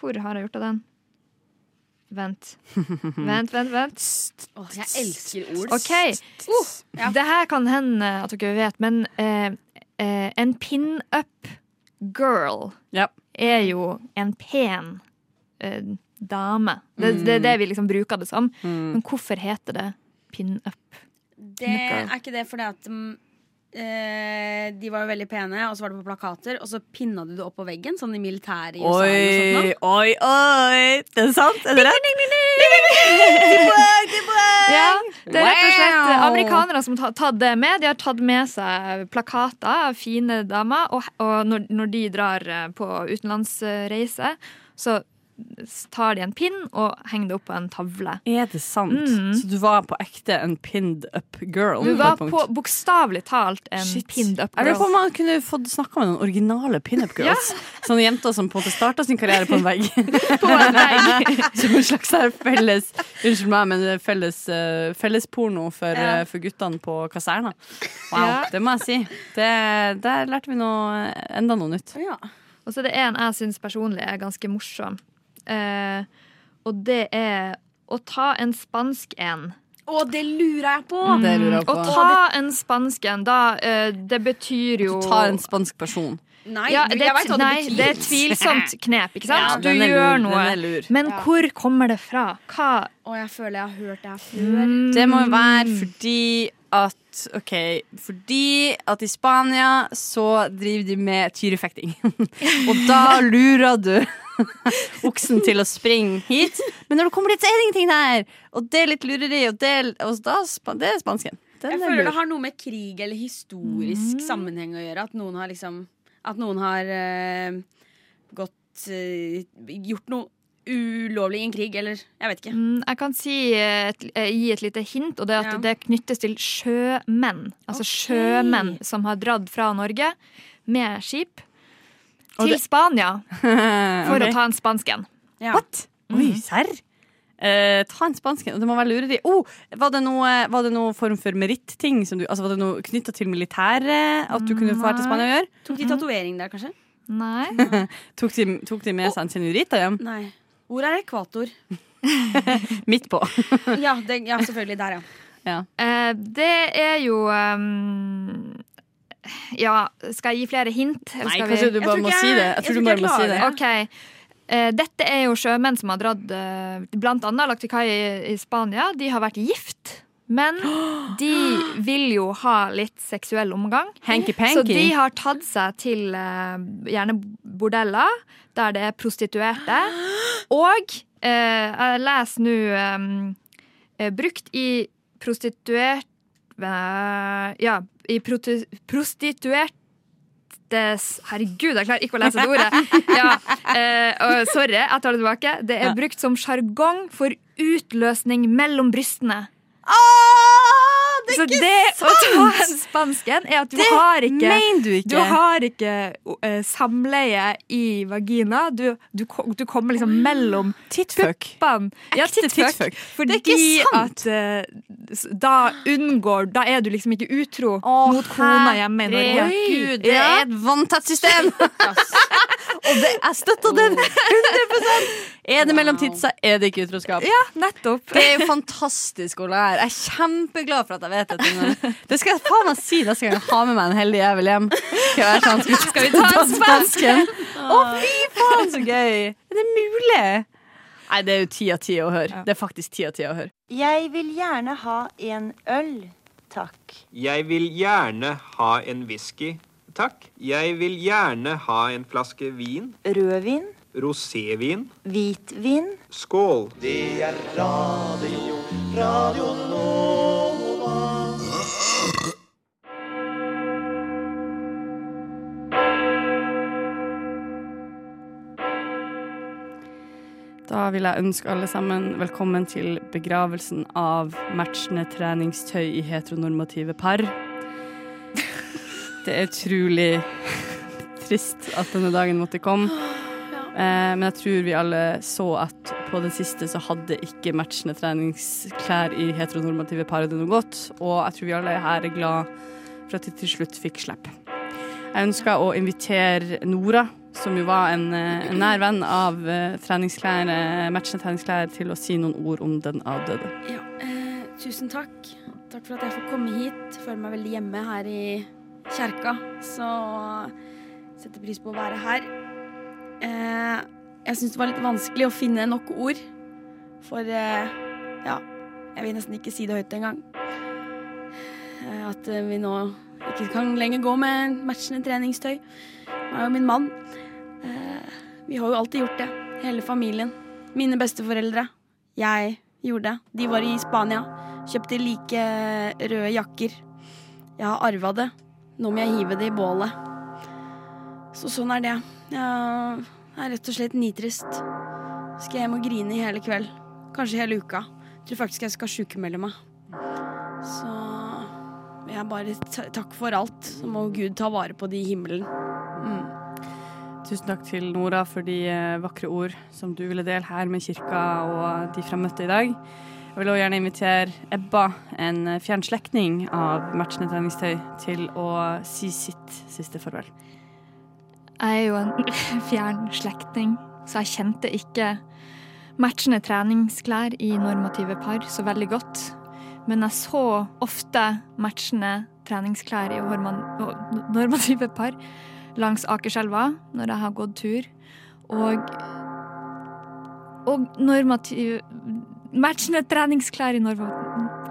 Hvor har jeg gjort av den? Vent. Vent, vent, vent. Oh, jeg elsker ord. OK. Det her kan hende at dere vet, men eh, eh, en pin-up girl Ja. er jo en pen eh, dame. Det, det er det vi liksom bruker det som. Mm. Men hvorfor heter det pin-up? Det er ikke det fordi at mm, eh, de var jo veldig pene, og så var det på plakater, og så pinna du det opp på veggen, sånn i militæret i USA. Oi, oi, oi! Det er sant? Er det rett? Ja, det er rett og slett eh, amerikanere som har tatt det med. De har tatt med seg plakater av fine damer, og, og når, når de drar eh, på utenlandsreise, så tar de en pinn og henger det opp på en tavle. Er det sant? Mm. Så du var på ekte en pinned up girl? Du var på bokstavelig talt en Shit. pinned up girl. Jeg lurer på om man kunne fått snakka med noen originale pinup girls. Sånne jenter som på en måte starta sin karriere på en vegg. På en vegg. som en slags her felles Unnskyld meg, men felles, uh, fellesporno for, Ja. eh, for guttene på kaserna. Wow, Ja. det må jeg si. Det, der lærte vi noe, enda noe nytt. Ja. Og så er det en jeg syns personlig er ganske morsom. Eh, og det er å ta en spansk en. Å, det lurer jeg på! Det lurer jeg på. Å ta en spansk en, da eh, Det betyr jo Å Ta en spansk person. Nei, ja, det, jeg vet hva det nei, betyr. det er et tvilsomt knep, ikke sant? Ja, du gjør lur, noe. Men Ja. hvor kommer det fra? Hva Å, jeg føler jeg har hørt det her før. Mm. Det må jo være fordi at OK, fordi at i Spania så driver de med tyrefekting. Og da lurer du oksen til å springe hit. Men når du kommer dit, så er det ingenting der! Og det er litt lureri, og det, og da, det er spansken. Den Jeg er føler det har noe med krig eller historisk sammenheng å gjøre. At noen har liksom At noen har uh, gått uh, Gjort noe ulovlig i en krig, eller jeg vet ikke. Mm, Jeg kan si et, eh, gi et lite hint, og det er at Ja. det knyttes til sjømenn. Altså okay. sjømenn som har dratt fra Norge med skip til det- Spania for okay. å ta en spansk en. Ja. What? Oi, serr? Eh, ta en spansken. en. Det må være lureri. Oh, var, det noe, var det noe form for meritting? Altså, var det noe knytta til militæret? At du kunne få her til Spania å gjøre? Tok de tatovering der, kanskje? Nei. Tok de, tok de med seg en senorita hjem? Nei. Hvor er ekvator? Midt på. Ja, det, ja selvfølgelig. Der, ja. Eh, det er jo um, Ja, skal jeg gi flere hint? eller Nei, kanskje vi- du bare må si det. jeg tror du bare må si det. Okay. OK. Eh, dette er jo sjømenn som har dratt eh, blant annet lagt til kai i, i Spania. De har vært gift, men de vil jo ha litt seksuell omgang. Så de har tatt seg til eh, gjerne bordeller, der det er prostituerte. Og eh, jeg leser nå eh, eh, brukt i prostituert eh, Ja, i prostituert Herregud, jeg klarer ikke å lese det ordet. Ja, eh, sorry, jeg tar det tilbake. Det er brukt som sjargong for utløsning mellom brystene. 哦。Det er Så ikke det å ta sant! en spansken er at du Det har ikke du ikke. Du har ikke uh, samleie i vagina. Du, du, du kommer liksom mellom puppene. Ja, Ekte tittfuck. Fordi Det er sant. at uh, da unngår Da er du liksom ikke utro mot kona hjemme i Norge. Herregud, det Ja. er et vanntett system! Og det, jeg støtter den 100 Er det mellom tidsa, er det ikke utroskap. Ja, nettopp. Det er jo fantastisk å lære. Jeg er kjempeglad for at jeg vet dette. nå. Det skal jeg faen meg si neste gang jeg har med meg en heldig jævel hjem. Skal, være sånn, skal, Skal vi ta en spansken? Å, fy faen, så gøy! Er det mulig? Nei, det er jo ti av ti å høre. Det er faktisk ti av ti å høre. Jeg vil gjerne ha en øl, takk. Jeg vil gjerne ha en whisky, takk. Jeg vil gjerne ha en flaske vin. Rødvin, Rosévin. hvitvin. Skål. Det er radio, radio Nova. Da vil jeg ønske alle sammen velkommen til begravelsen av matchende treningstøy i heteronormative par. Det er utrolig trist at denne dagen måtte komme. Eh, men jeg tror vi alle så at på det siste så hadde ikke matchende treningsklær i heteronormative par det noe godt. Og jeg tror vi alle her er glad for at de til slutt fikk slippe. Jeg ønsker å invitere Nora, som jo var en, eh, en nær venn av eh, treningsklær, eh, matchende treningsklær, til å si noen ord om den avdøde. Ja, eh, tusen takk. Takk for at jeg får komme hit. Føler meg veldig hjemme her i kjerka. Så setter pris på å være her. Eh, jeg syns det var litt vanskelig å finne nok ord. For eh, ja, jeg vil nesten ikke si det høyt engang. At vi nå ikke kan lenger gå med matchende treningstøy. Han er jo min mann. Eh, vi har jo alltid gjort det. Hele familien. Mine besteforeldre. Jeg gjorde det. De var i Spania. Kjøpte like røde jakker. Jeg har arva det. Nå må jeg hive det i bålet. Så sånn er det. Jeg er rett og slett nitrist. Skal jeg hjem og grine i hele kveld. Kanskje hele uka. Tror faktisk jeg skal sjukemelde meg. Så jeg bare takk for alt. Så må Gud ta vare på de i himmelen. Mm. Tusen takk til Nora for de eh, vakre ord som du ville dele her med kirka og de fremmøtte i dag. Jeg vil også gjerne invitere Ebba, en eh, fjern slektning av matchende treningstøy, til å si sitt siste farvel. Jeg er jo en fjern slektning, så jeg kjente ikke matchende treningsklær i normative par så veldig godt. Men jeg så ofte matchende treningsklær i normative par langs Akerselva når jeg har gått tur. Og, og normativ Matchende treningsklær i Norge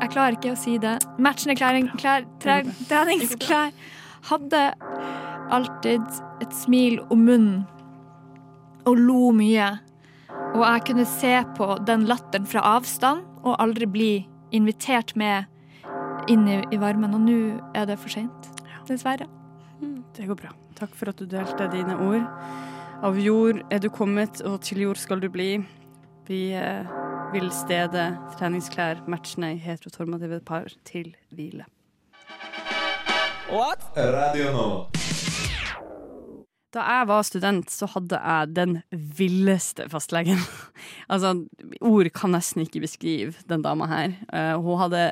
Jeg klarer ikke å si det. Matchende klær, klær, tre, treningsklær hadde alltid et smil om munnen og lo mye. Og jeg kunne se på den latteren fra avstand og aldri bli invitert med inn i, i varmen. Og nå er det for seint. Dessverre. Det går bra. Takk for at du delte dine ord. Av jord er du kommet, og til jord skal du bli. Vi eh, vil stede treningsklær matchende i heterotormative par til hvile. Radio nå. Da jeg var student, så hadde jeg den villeste fastlegen. altså, ord kan nesten ikke beskrive den dama her. Eh, hun hadde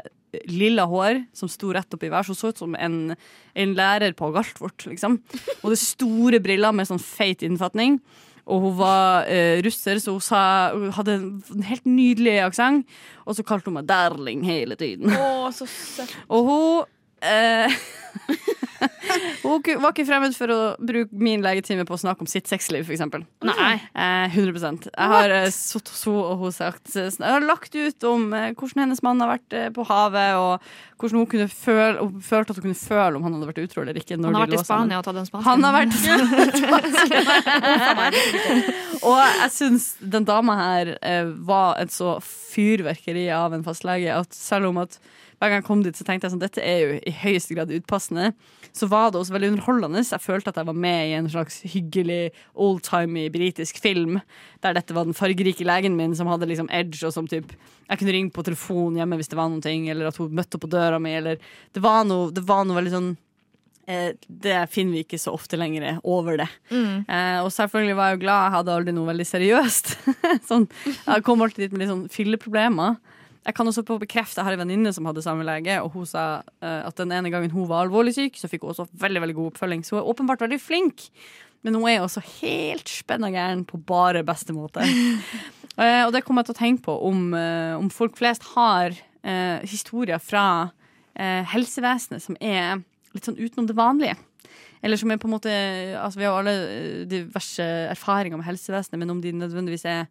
lilla hår som sto rett opp i været, Hun så ut som en, en lærer på Galtvort, liksom. Og det store briller med sånn feit innfatning. Og hun var eh, russer, så hun, sa, hun hadde en helt nydelig aksent. Og så kalte hun meg darling hele tiden. Å, så søtt. Og hun eh, Hun var ikke fremmed for å bruke min legetime på å snakke om sitt sexliv, eksempel. Nei. Eh, 100% Jeg har eh, sittet hos henne og hun sagt eh, Jeg har lagt ut om eh, hvordan hennes mann har vært eh, på havet, og hvordan hun kunne føle Hun følte at hun kunne føle om han hadde vært utro eller ikke. Han har de vært i. Spania og tatt en spansk. Han har vært Og jeg syns den dama her eh, var et så fyrverkeri av en fastlege at selv om at hver gang jeg kom dit, så tenkte jeg sånn, dette er jo i høyeste grad utpassende. Så var det også veldig underholdende. Jeg følte at jeg var med i en slags hyggelig oldtimey britisk film. Der dette var den fargerike legen min som hadde liksom edge, og som typ Jeg kunne ringe på telefon hjemme hvis det var noen ting, eller at hun møtte opp på døra mi, eller Det var noe, det var noe veldig sånn eh, det finner vi ikke så ofte lenger over det. Mm. Eh, og selvfølgelig var jeg jo glad jeg hadde aldri noe veldig seriøst. sånn, jeg kom alltid dit med litt sånn fylleproblemer. Jeg kan også bekrefte, jeg har en venninne som hadde samme lege, og hun sa eh, at den ene gangen hun var alvorlig syk, så fikk hun også veldig veldig god oppfølging. Så hun er åpenbart veldig flink. Men hun er også helt spenna gæren på bare beste måte. Eh, og det kommer jeg til å tenke på om, eh, om folk flest har eh, historier fra eh, helsevesenet som er litt sånn utenom det vanlige. Eller som er på en måte altså Vi har alle diverse erfaringer med helsevesenet, men om de nødvendigvis er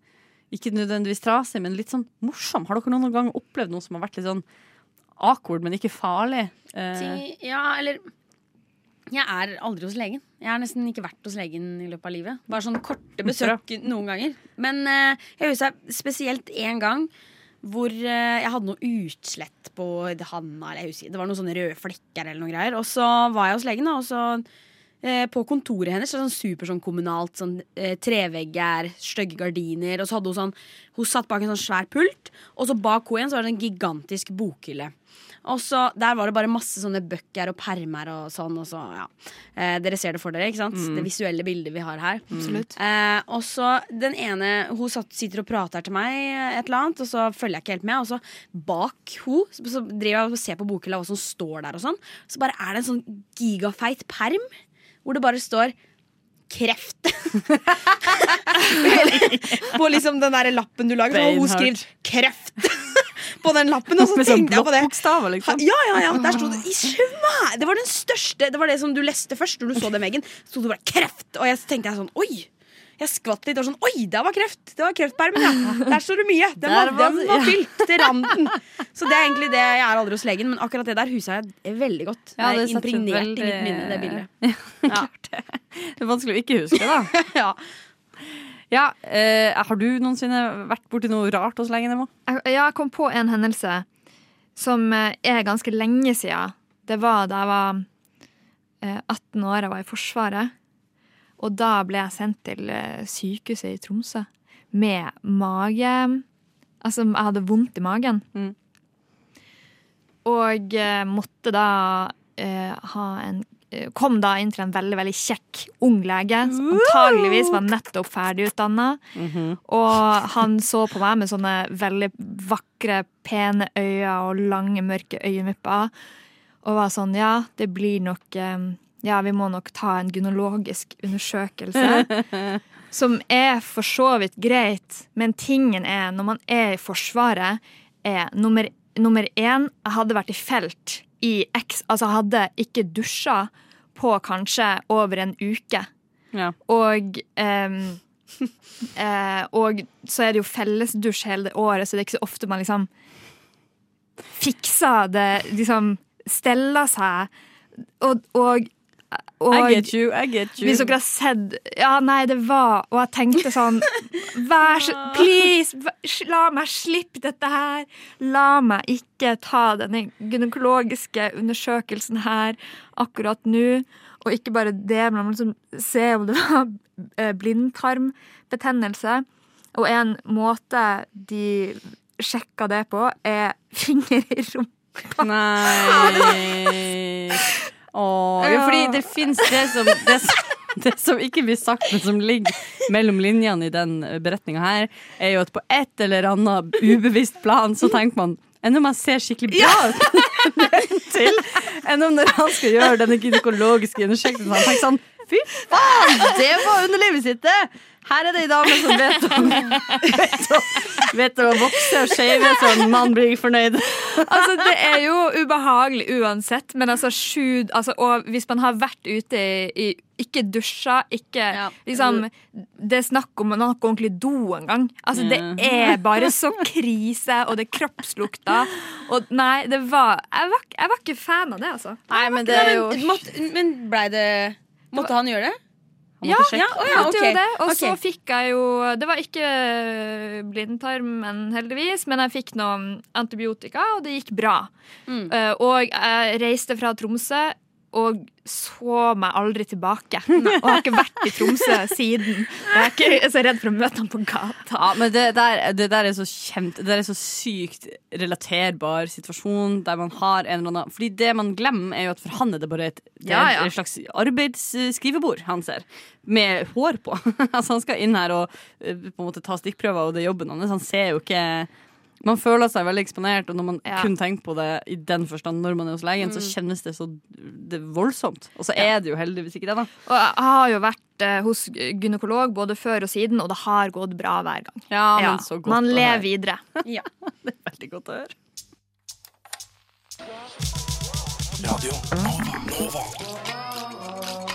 ikke nødvendigvis trasig, men litt sånn morsom. Har dere noen gang opplevd noe som har vært litt sånn awkward, men ikke farlig? Eh, ja, eller Jeg er aldri hos legen. Jeg har nesten ikke vært hos legen i løpet av livet. Bare sånn korte besøk noen ganger. Men eh, jeg husker spesielt én gang hvor eh, jeg hadde noe utslett på handa. Eller jeg husker, det var noen sånne røde flekker eller noe greier. Og så var jeg hos legen, da, og så på kontoret hennes sånn super sånn kommunalt. Sånn, eh, trevegger, stygge gardiner. Og så hadde hun sånn Hun satt bak en sånn svær pult, og så bak henne igjen så var det en gigantisk bokhylle. Og så Der var det bare masse sånne bøker og permer og sånn. Og så, ja. eh, dere ser det for dere, ikke sant? Mm. Det visuelle bildet vi har her. Absolutt. Eh, og så den ene Hun satt, sitter og prater til meg eh, et eller annet, og så følger jeg ikke helt med. Og så bak hun så, så driver jeg og ser på bokhylla hva som står der, og sånn. Så bare er det en sånn gigafeit perm hvor det bare står kreft. på liksom den der lappen du lager. Og hun skriver 'kreft' på den lappen. Og så sånn tenkte jeg på det. liksom. Ja, ja, ja, der sto det i svær Det var den største Det var det som du leste først når du så den veggen. Så sto det bare 'kreft'. Og jeg, tenkte jeg sånn Oi! Jeg skvatt litt og sånn Oi, det var kreft! Det var kreftpermen, ja. Der står det mye. Den var, var- den var fylt til randen. Så det er egentlig det jeg er aldri hos legen, men akkurat det der huset jeg veldig godt. Ja, det det er impregnert veldig- i mitt minne, det bildet. Ja. Det er vanskelig å ikke huske, da. ja. Ja, eh, har du noensinne vært borti noe rart hos legen? Emma? Ja, jeg kom på en hendelse som eh, er ganske lenge siden. Det var da jeg var eh, 18 år, jeg var i Forsvaret. Og da ble jeg sendt til eh, sykehuset i Tromsø med mage Altså, jeg hadde vondt i magen. Og eh, måtte da eh, ha en eh, Kom da inn til en veldig veldig kjekk ung lege, som antageligvis var nettopp ferdigutdanna. Og han så på meg med sånne veldig vakre, pene øyne og lange, mørke øyenvipper. Og var sånn Ja, det blir nok eh, Ja, vi må nok ta en gynologisk undersøkelse. Som er for så vidt greit, men tingen er, når man er i Forsvaret, er nummer, nummer én Jeg hadde vært i felt i X Altså, jeg hadde ikke dusja på kanskje over en uke. Og um, eh, Og så er det jo fellesdusj hele det året, så det er ikke så ofte man liksom fikser det Liksom steller seg. Og, og I get you, I get you. Hvis dere har sett Ja, nei, det var Og jeg tenkte sånn Vær så Please, la meg slippe dette her. La meg ikke ta denne gynekologiske undersøkelsen her akkurat nå. Og ikke bare det, men liksom se om det var eh, blindtarmbetennelse. Og en måte de sjekka det på, er finger i rumpa. Nei Åh, fordi det fins det som, det, det som ikke blir sagt, men som ligger mellom linjene i den beretninga her, er jo at på et eller annet ubevisst plan så tenker man enn om han ser skikkelig bra ut til enn om når han skal gjøre denne gynekologiske undersøkelsen. Han tenker sånn Fy faen, det var underlivet sitt, det! Her er det ei dame som vet å, vet om, vet å vokse og shave så en mann blir fornøyd. Altså, det er jo ubehagelig uansett, men altså sju altså, Og hvis man har vært ute i, i ikke dusja, ikke liksom Det er snakk om å ha ordentlig do en gang. Altså, det er bare så krise, og det er kroppslukta. Og nei, det var jeg, var jeg var ikke fan av det, altså. Nei, men det er jo men, måtte, men blei det Måtte han gjøre det? Ja, måtte ja, Å ja, måtte ok. det. Og så fikk jeg jo Det var ikke blindtarmen, heldigvis, men jeg fikk noe antibiotika, og det gikk bra. Mm. Uh, og jeg reiste fra Tromsø og så meg aldri tilbake. Og har ikke vært i Tromsø siden. Jeg er ikke så redd for å møte ham på gata. Ja, men det der, det der er så kjent Det der er så sykt relaterbar situasjon der man har en eller annen Fordi det man glemmer, er jo at for han er det bare et, det Ja, ja. et slags arbeidsskrivebord han ser. Med hår på. altså Han skal inn her og eh, på en måte ta stikkprøver, og det er jobben hans. Han ser jo ikke man føler seg veldig eksponert, og når man Ja. kun tenker på det i den forstand når man er hos legen, så Mm. kjennes det så det voldsomt. Og så er det jo heldigvis ikke det, da. Og jeg har jo vært eh, hos gynekolog både før og siden, og det har gått bra hver gang. Ja, men så godt Man lever videre. Ja. Det er veldig godt å høre. Radio Nova. Nova.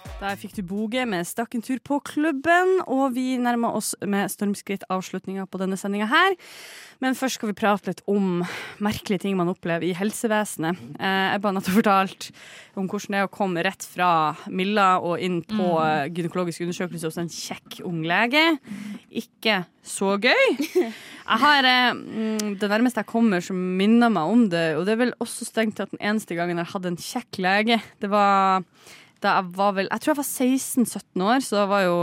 Der fikk du Boge med Stakk en tur på klubben, og vi nærmer oss med stormskritt avslutninga på denne sendinga her. Men først skal vi prate litt om merkelige ting man opplever i helsevesenet. Eh, Jeg bare nettopp fortalt om hvordan det er å komme rett fra Milla og inn på Mm. gynekologisk undersøkelse hos en kjekk ung lege. Ikke så gøy. Jeg har eh, mm, Det nærmeste jeg kommer som minner meg om det, og det er vel også strengt tatt den eneste gangen jeg hadde en kjekk lege. Det var da jeg var vel Jeg tror jeg var 16-17 år, så det var jo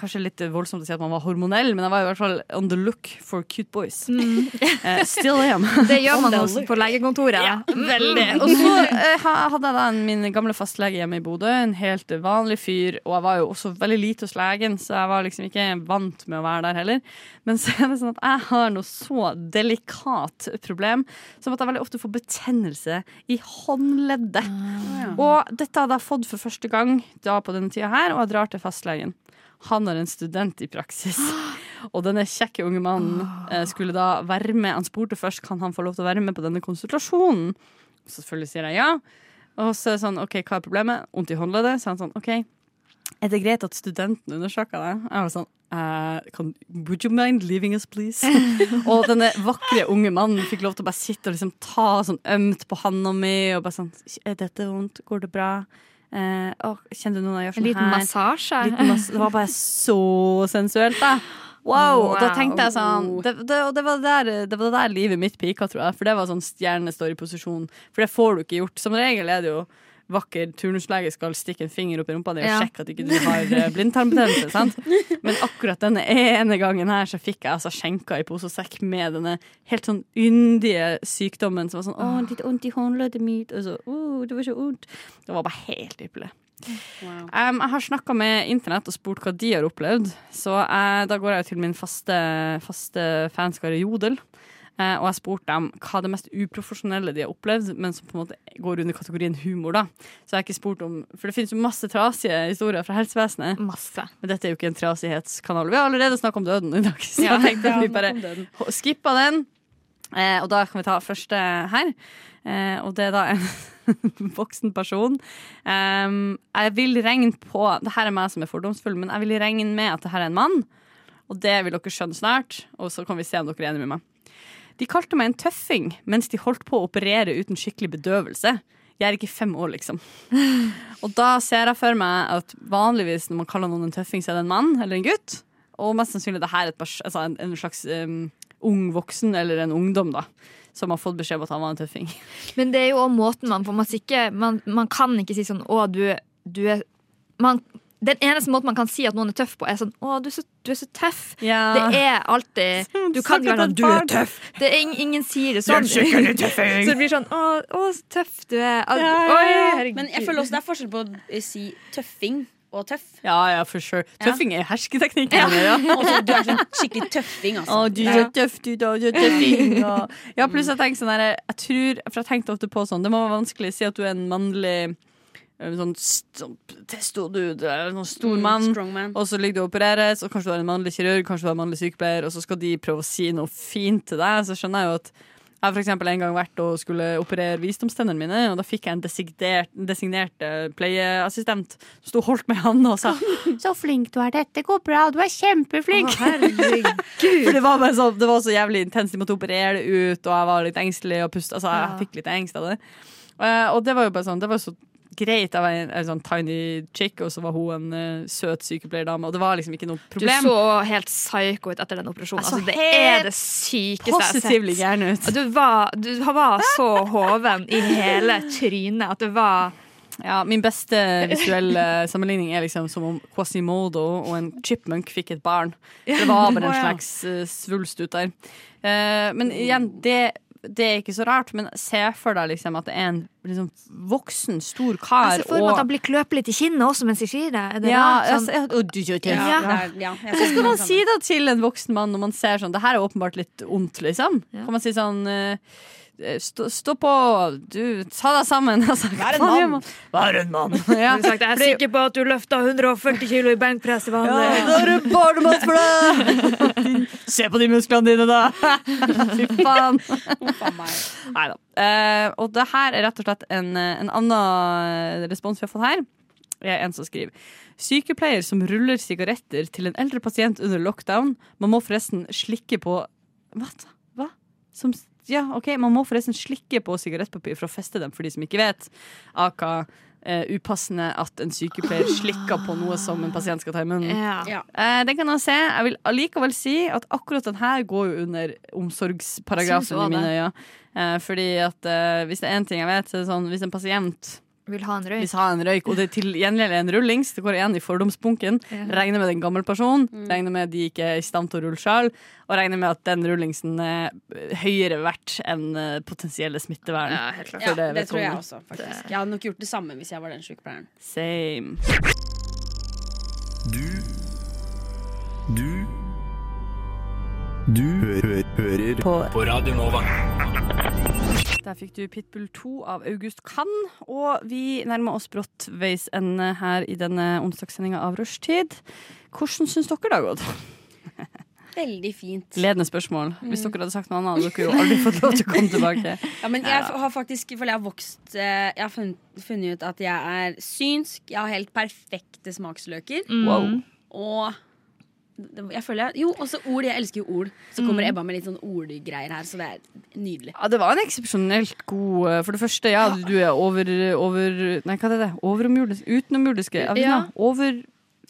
Kanskje litt voldsomt å si at man var hormonell, men jeg var i hvert fall on the look for cute boys. Eh, still am. Mm. Det gjør man også på legekontoret. Ja, veldig. Og så uh, hadde jeg da en- min gamle fastlege hjemme i Bodø, en helt vanlig fyr, og jeg var jo også veldig lite hos legen, så jeg var liksom ikke vant med å være der heller. Men så er det sånn at jeg har noe så delikat problem som at jeg veldig ofte får betennelse i håndleddet. Og dette hadde jeg fått for første gang da på denne tida her, og jeg drar til fastlegen. Han er en student i praksis. Og denne kjekke unge mannen eh, skulle da være med. Han spurte først kan han få lov til å være med på denne konsultasjonen. Så Selvfølgelig sier jeg ja. Og så er det sånn, OK, hva er problemet? Vondt i håndleddet? Så er han sånn, OK, er det greit at studenten undersøker det? Jeg var sånn, kan, would you mind leaving us, please? og denne vakre unge mannen fikk lov til å bare sitte og liksom ta sånn ømt på handa mi, og bare sånn, er dette vondt? Går det bra? Eh, kjenner du noen gjør En sånn liten her? massasje. Liten mas det var bare så sensuelt, da. Wow, wow. da tenkte jeg sånn det, det, det, var der, det var der livet mitt pika, tror jeg. For det var sånn stjerne står i posisjon. For det får du ikke gjort. Som regel er det jo vakker turnuslege skal stikke en finger opp i rumpa di og Ja. sjekke at ikke du har eh, blindtarmbetennelse. sant? Men akkurat denne ene gangen her så fikk jeg altså skjenka i pose og sekk med denne helt sånn yndige sykdommen som var sånn 'Å, litt vondt i håndleddet mitt', og så 'Å, det var så vondt'. Det var bare helt ypperlig. Um, jeg har snakka med internett og spurt hva de har opplevd. Så uh, da går jeg til min faste, faste fanskare Jodel. Eh, og jeg spurte dem hva det mest uprofesjonelle de har opplevd, men som på en måte går under kategorien humor. da Så jeg har ikke spurt om For det finnes jo masse trasige historier fra helsevesenet. Masse Men dette er jo ikke en trasighetskanal. Vi har allerede snakket om døden i dag, så Ja, jeg tenkte at vi bare skippa den. Eh, og da kan vi ta første her. Eh, og det er da en voksen person. Um, jeg vil regne på Det her er meg som er fordomsfull, men jeg vil regne med at det her er en mann. Og det vil dere skjønne snart, og så kan vi se om dere er enige med meg. De kalte meg en tøffing mens de holdt på å operere uten skikkelig bedøvelse. Jeg er ikke fem år, liksom. Og da ser jeg for meg at vanligvis når man kaller noen en tøffing, så er det en mann eller en gutt. Og mest sannsynlig det her er altså en, en slags um, ung voksen eller en ungdom da som har fått beskjed om at han var en tøffing. Men det er jo også måten man får en Man, man kan ikke si sånn 'Å, du, du er man, Den eneste måten man kan si at noen er tøff på, er sånn 'Å, du er så, du er så tøff'. Ja. Det er alltid Du kan ikke være sånn 'Du er tøff'. Det er, ing- ingen sier det sånn. Er. Så det blir sånn 'Å, å så tøff du er'. Al- Ja, ja, Oi. Men jeg føler også det er forskjell på å si tøffing og tøff. Ja, ja, for sure. Tøffing er hersketeknikken. Ja. Ja. så du er sånn skikkelig tøffing, altså. Å, du er tøff, du, da. Du er tøffing. Og... Ja, pluss jeg tenker sånn her Jeg tror, for jeg tenkte ofte på sånn Det må være vanskelig å si at du er en mannlig Sånn, testo sånn testo-dude, eller sånn stor Mm, mann, mm, og så ligger du og opereres, og kanskje du har en mannlig kirurg, kanskje du har en mannlig sykepleier, og så skal de prøve å si noe fint til deg. Så skjønner jeg jo at jeg har for eksempel en gang vært og skulle operere visdomstennene mine, og da fikk jeg en designert, designert eh, pleieassistent som sto og holdt meg i handa og sa 'Så flink du er, dette går bra, du er kjempeflink'. For det var, bare så, det var så jævlig intenst, de måtte operere det ut, og jeg var litt engstelig og puste. Altså, jeg Ja. fikk litt engst av det. Eh, og det var jo bare sånn, det var så greit. Jeg var en, en sånn tiny chick, og så var hun en uh, søt sykepleierdame, og det var liksom ikke noe problem. Du så helt psycho ut etter den operasjonen. Altså, det er det sykeste jeg har sett. Du var, du var så hoven i hele trynet at det var Ja, Min beste visuelle sammenligning er liksom som om Quasimodo og en chipmunk fikk et barn. Det var bare en slags eh, svulst ut der. Eh, men igjen, det, det er ikke så rart, men se for deg liksom at det er en liksom, voksen, stor kar Jeg ser for meg at han blir kløpet litt i kinnet også mens de sier det. Det ja, jeg Sånn- og du- Ja, ja. ja, Hva skal man si da til en voksen mann når man ser sånn Det her er åpenbart litt ondt, liksom. Kan man si sånn eh, Stå, stå på, du, ta deg sammen. Altså, Vær en mann. man? Vær en mann. Ja. Sagt, jeg er Fordi- sikker på at du løfta 140 kilo i benkpress til Ja, da er du barnemat for deg! Se på de musklene dine, da! Fy faen. Nei da. Eh, og det her er rett og slett en, eh, en annen respons vi har fått her. Det er en som skriver Sykepleier som ruller sigaretter til en eldre pasient under lockdown. Man må forresten slikke på Hva? Hva? Som, ja, ok, Man må forresten slikke på sigarettpapir for å feste dem, for de som ikke vet. Aka Uh, upassende at en sykepleier slikker på noe som en pasient skal ta i munnen. Ja. Ja. Uh, den kan jeg se. Jeg vil allikevel si at akkurat den her går jo under omsorgsparagrafen i mine øyne. Uh, fordi at eh, hvis det er én ting jeg vet, så er det sånn hvis en pasient Vil ha en røyk. Vil ha en røyk, og det til gjengjeld en rullings, det går igjen i fordomsbunken, Ja. regner med det er en gammel person, Mm. regner med de ikke er i stand til å rulle sjøl, og regner med at den rullingsen er høyere verdt enn eh, potensielle smittevern. Ja, helt klart. Ja, det, det, tror jeg også, faktisk. Jeg hadde nok gjort det samme hvis jeg var den sykepleieren. Same. Du Du Du hø hø hører på. på Radio Nova. Der fikk du Pitbull 2 av August Kann, og vi nærmer oss brått veis ende her i denne onsdagssendinga av Rushtid. Hvordan syns dere det har gått? Veldig fint. Ledende spørsmål. Hvis Mm. dere hadde sagt noe annet, hadde dere jo aldri fått lov til å komme tilbake. Ja, men jeg har faktisk for jeg har vokst eh, Jeg har funnet, ut at jeg er synsk. Jeg har helt perfekte smaksløker. Mm. Wow. Og jeg føler jeg, Jo, også ord. Jeg elsker jo ord. Så kommer Mm. Ebba med litt sånn ordgreier her, så det er nydelig. Ja, det var en eksepsjonelt god eh, For det første, ja, du er over, over Nei, hva er det? Overomjordiske? Utenomjordiske evner? Ja. Over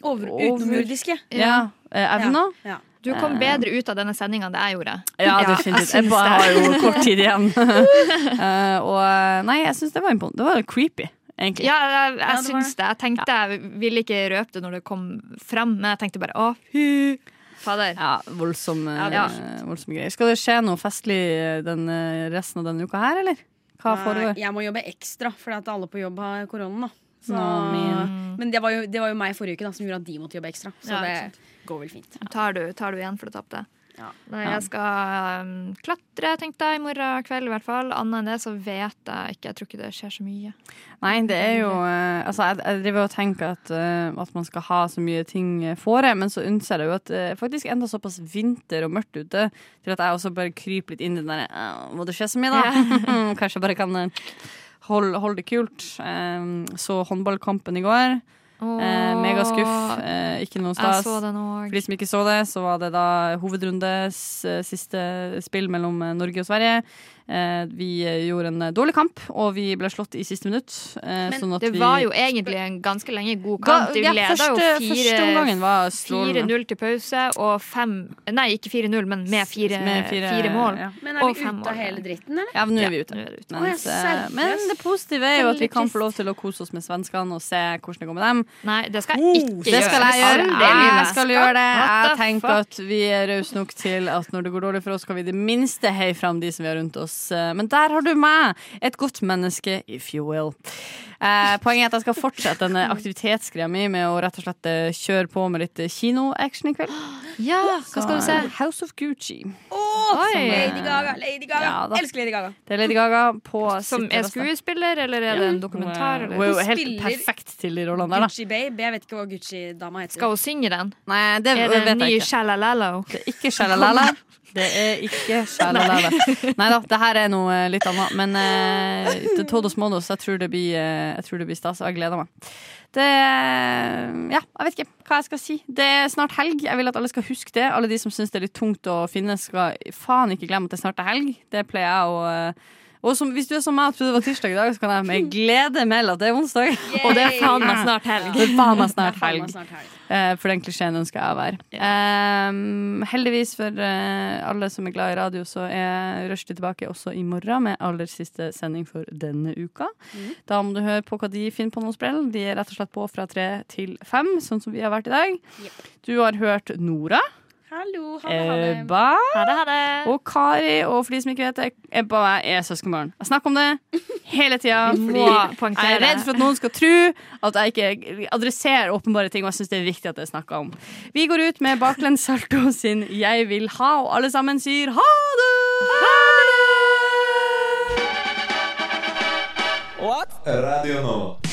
Over, utenomjordiske. Ja. ja. evner? Ja. Du kom Eh. bedre ut av denne sendinga enn det jeg gjorde. Ja, definitivt. Jeg, jeg det. har jo kort tid igjen. uh, og eh, nei, jeg syns det var imponerende. Det var creepy, egentlig. Ja, jeg, jeg Ja, det syns det. Jeg tenkte jeg ville ikke røpe det når det kom fram, men jeg tenkte bare å, hu. fader. Ja, voldsom, eh, Ja, var voldsomme greier. Skal det skje noe festlig eh, den, eh, resten av denne uka her, eller? Hva får foregår? Jeg må jobbe ekstra, fordi at alle på jobb har korona. da. Så, no, men det var, jo, det var jo meg forrige uke da, som gjorde at de måtte jobbe ekstra. Så Ja, det går vel fint. Tar du, tar du igjen for det tapte? Ja. Nei, jeg skal um, klatre, tenkte jeg, i morgen kveld i hvert fall. Annet enn det så vet jeg ikke. Jeg tror ikke det skjer så mye. Nei, det er jo uh, Altså, jeg, jeg driver og tenker at, uh, at man skal ha så mye ting eh, fore, men så unnser jeg jo at det er faktisk enda såpass vinter og mørkt ute til at jeg også bare kryper litt inn i den «Åh, Må det skje så mye, da? Kanskje jeg bare kan holde hold det kult. Eh, så håndballkampen i går. Eh, megaskuff. Eh, ikke noe stas. For de som ikke så det, så var det da hovedrundes eh, siste spill mellom eh, Norge og Sverige. Eh, vi gjorde en dårlig kamp, og vi ble slått i siste minutt. eh, Men sånn at det vi- var jo egentlig en ganske lenge god kamp. Vi ja, leda jo første- fire- første omgangen var strålende. 4-0 til pause og fem Nei, ikke 4-0, men med fire, Med fire, fire- mål. ja. Men er vi ute av hele dritten, eller? Ja, men nå er vi ute. Ja, er ute. Mens, seriøst? men det positive er jo at vi kan få lov til å kose oss med svenskene og se hvordan det går med dem. Nei, det skal jeg Oh, gjøre det skal jeg gjøre. Jeg skal gjøre det. Jeg tenker at vi er rause nok til at når det går dårlig for oss, skal vi i det minste heie fram de som vi har rundt oss. Eh, Men der har du meg, et godt menneske, if you will. Eh, poenget er at jeg skal fortsette denne aktivitetsgreia mi med å rett og slett eh, kjøre på med litt eh, kinoaction i kveld. Ja, hva skal du se? House of Gucci. Oh, Lady Gaga, Lady Gaga. Ja. Elsker Lady Gaga. Det er Lady Gaga på Som er skuespiller, eller er det en dokumentar? Hun er jo helt perfekt til de rollene der, da. Gucci Babe. Jeg vet ikke hva Gucci-dama heter. Skal hun synge den? Nei, det Er det en ny. Shalalalo? Det er ikke shalalala. Det er ikke shalalala. Nei da, det her er noe eh, litt annet. Men eh, til Todos Modos, jeg tror det blir, eh, jeg tror det blir stas, og jeg gleder meg. Det Ja, jeg vet ikke hva jeg skal si. Det er snart helg. Jeg vil at alle skal huske det. Alle de som syns det er litt tungt å finne, skal faen ikke glemme at det snart er helg. Det pleier jeg å eh, og som, hvis du er som meg og trodde det var tirsdag i dag, så kan jeg med glede melde at det er onsdag. Og det er faen meg snart helg. Det er faen meg snart helg. meg snart helg. Eh, for den klisjeen ønsker jeg å være. Um, heldigvis for uh, alle som er glad i radio, så er Rushdie tilbake også i morgen med aller siste sending for denne uka. Da må du høre på hva de finner på noen sprell. De er rett og slett på fra tre til fem, sånn som vi har vært i dag. Du har hørt Nora. Hallo, ha det, ha det. Ebba Ha det, ha det. og Kari. Og for de som ikke vet det, Ebba og jeg er søskenbarn. Jeg snakker om det hele tida. Jeg er redd for at noen skal tro at jeg ikke adresserer åpenbare ting. Og jeg syns det er viktig at det er snakka om. Vi går ut med baklengs salto sin 'Jeg vil ha', og alle sammen sier ha det! Ha det! What? Radio Nova.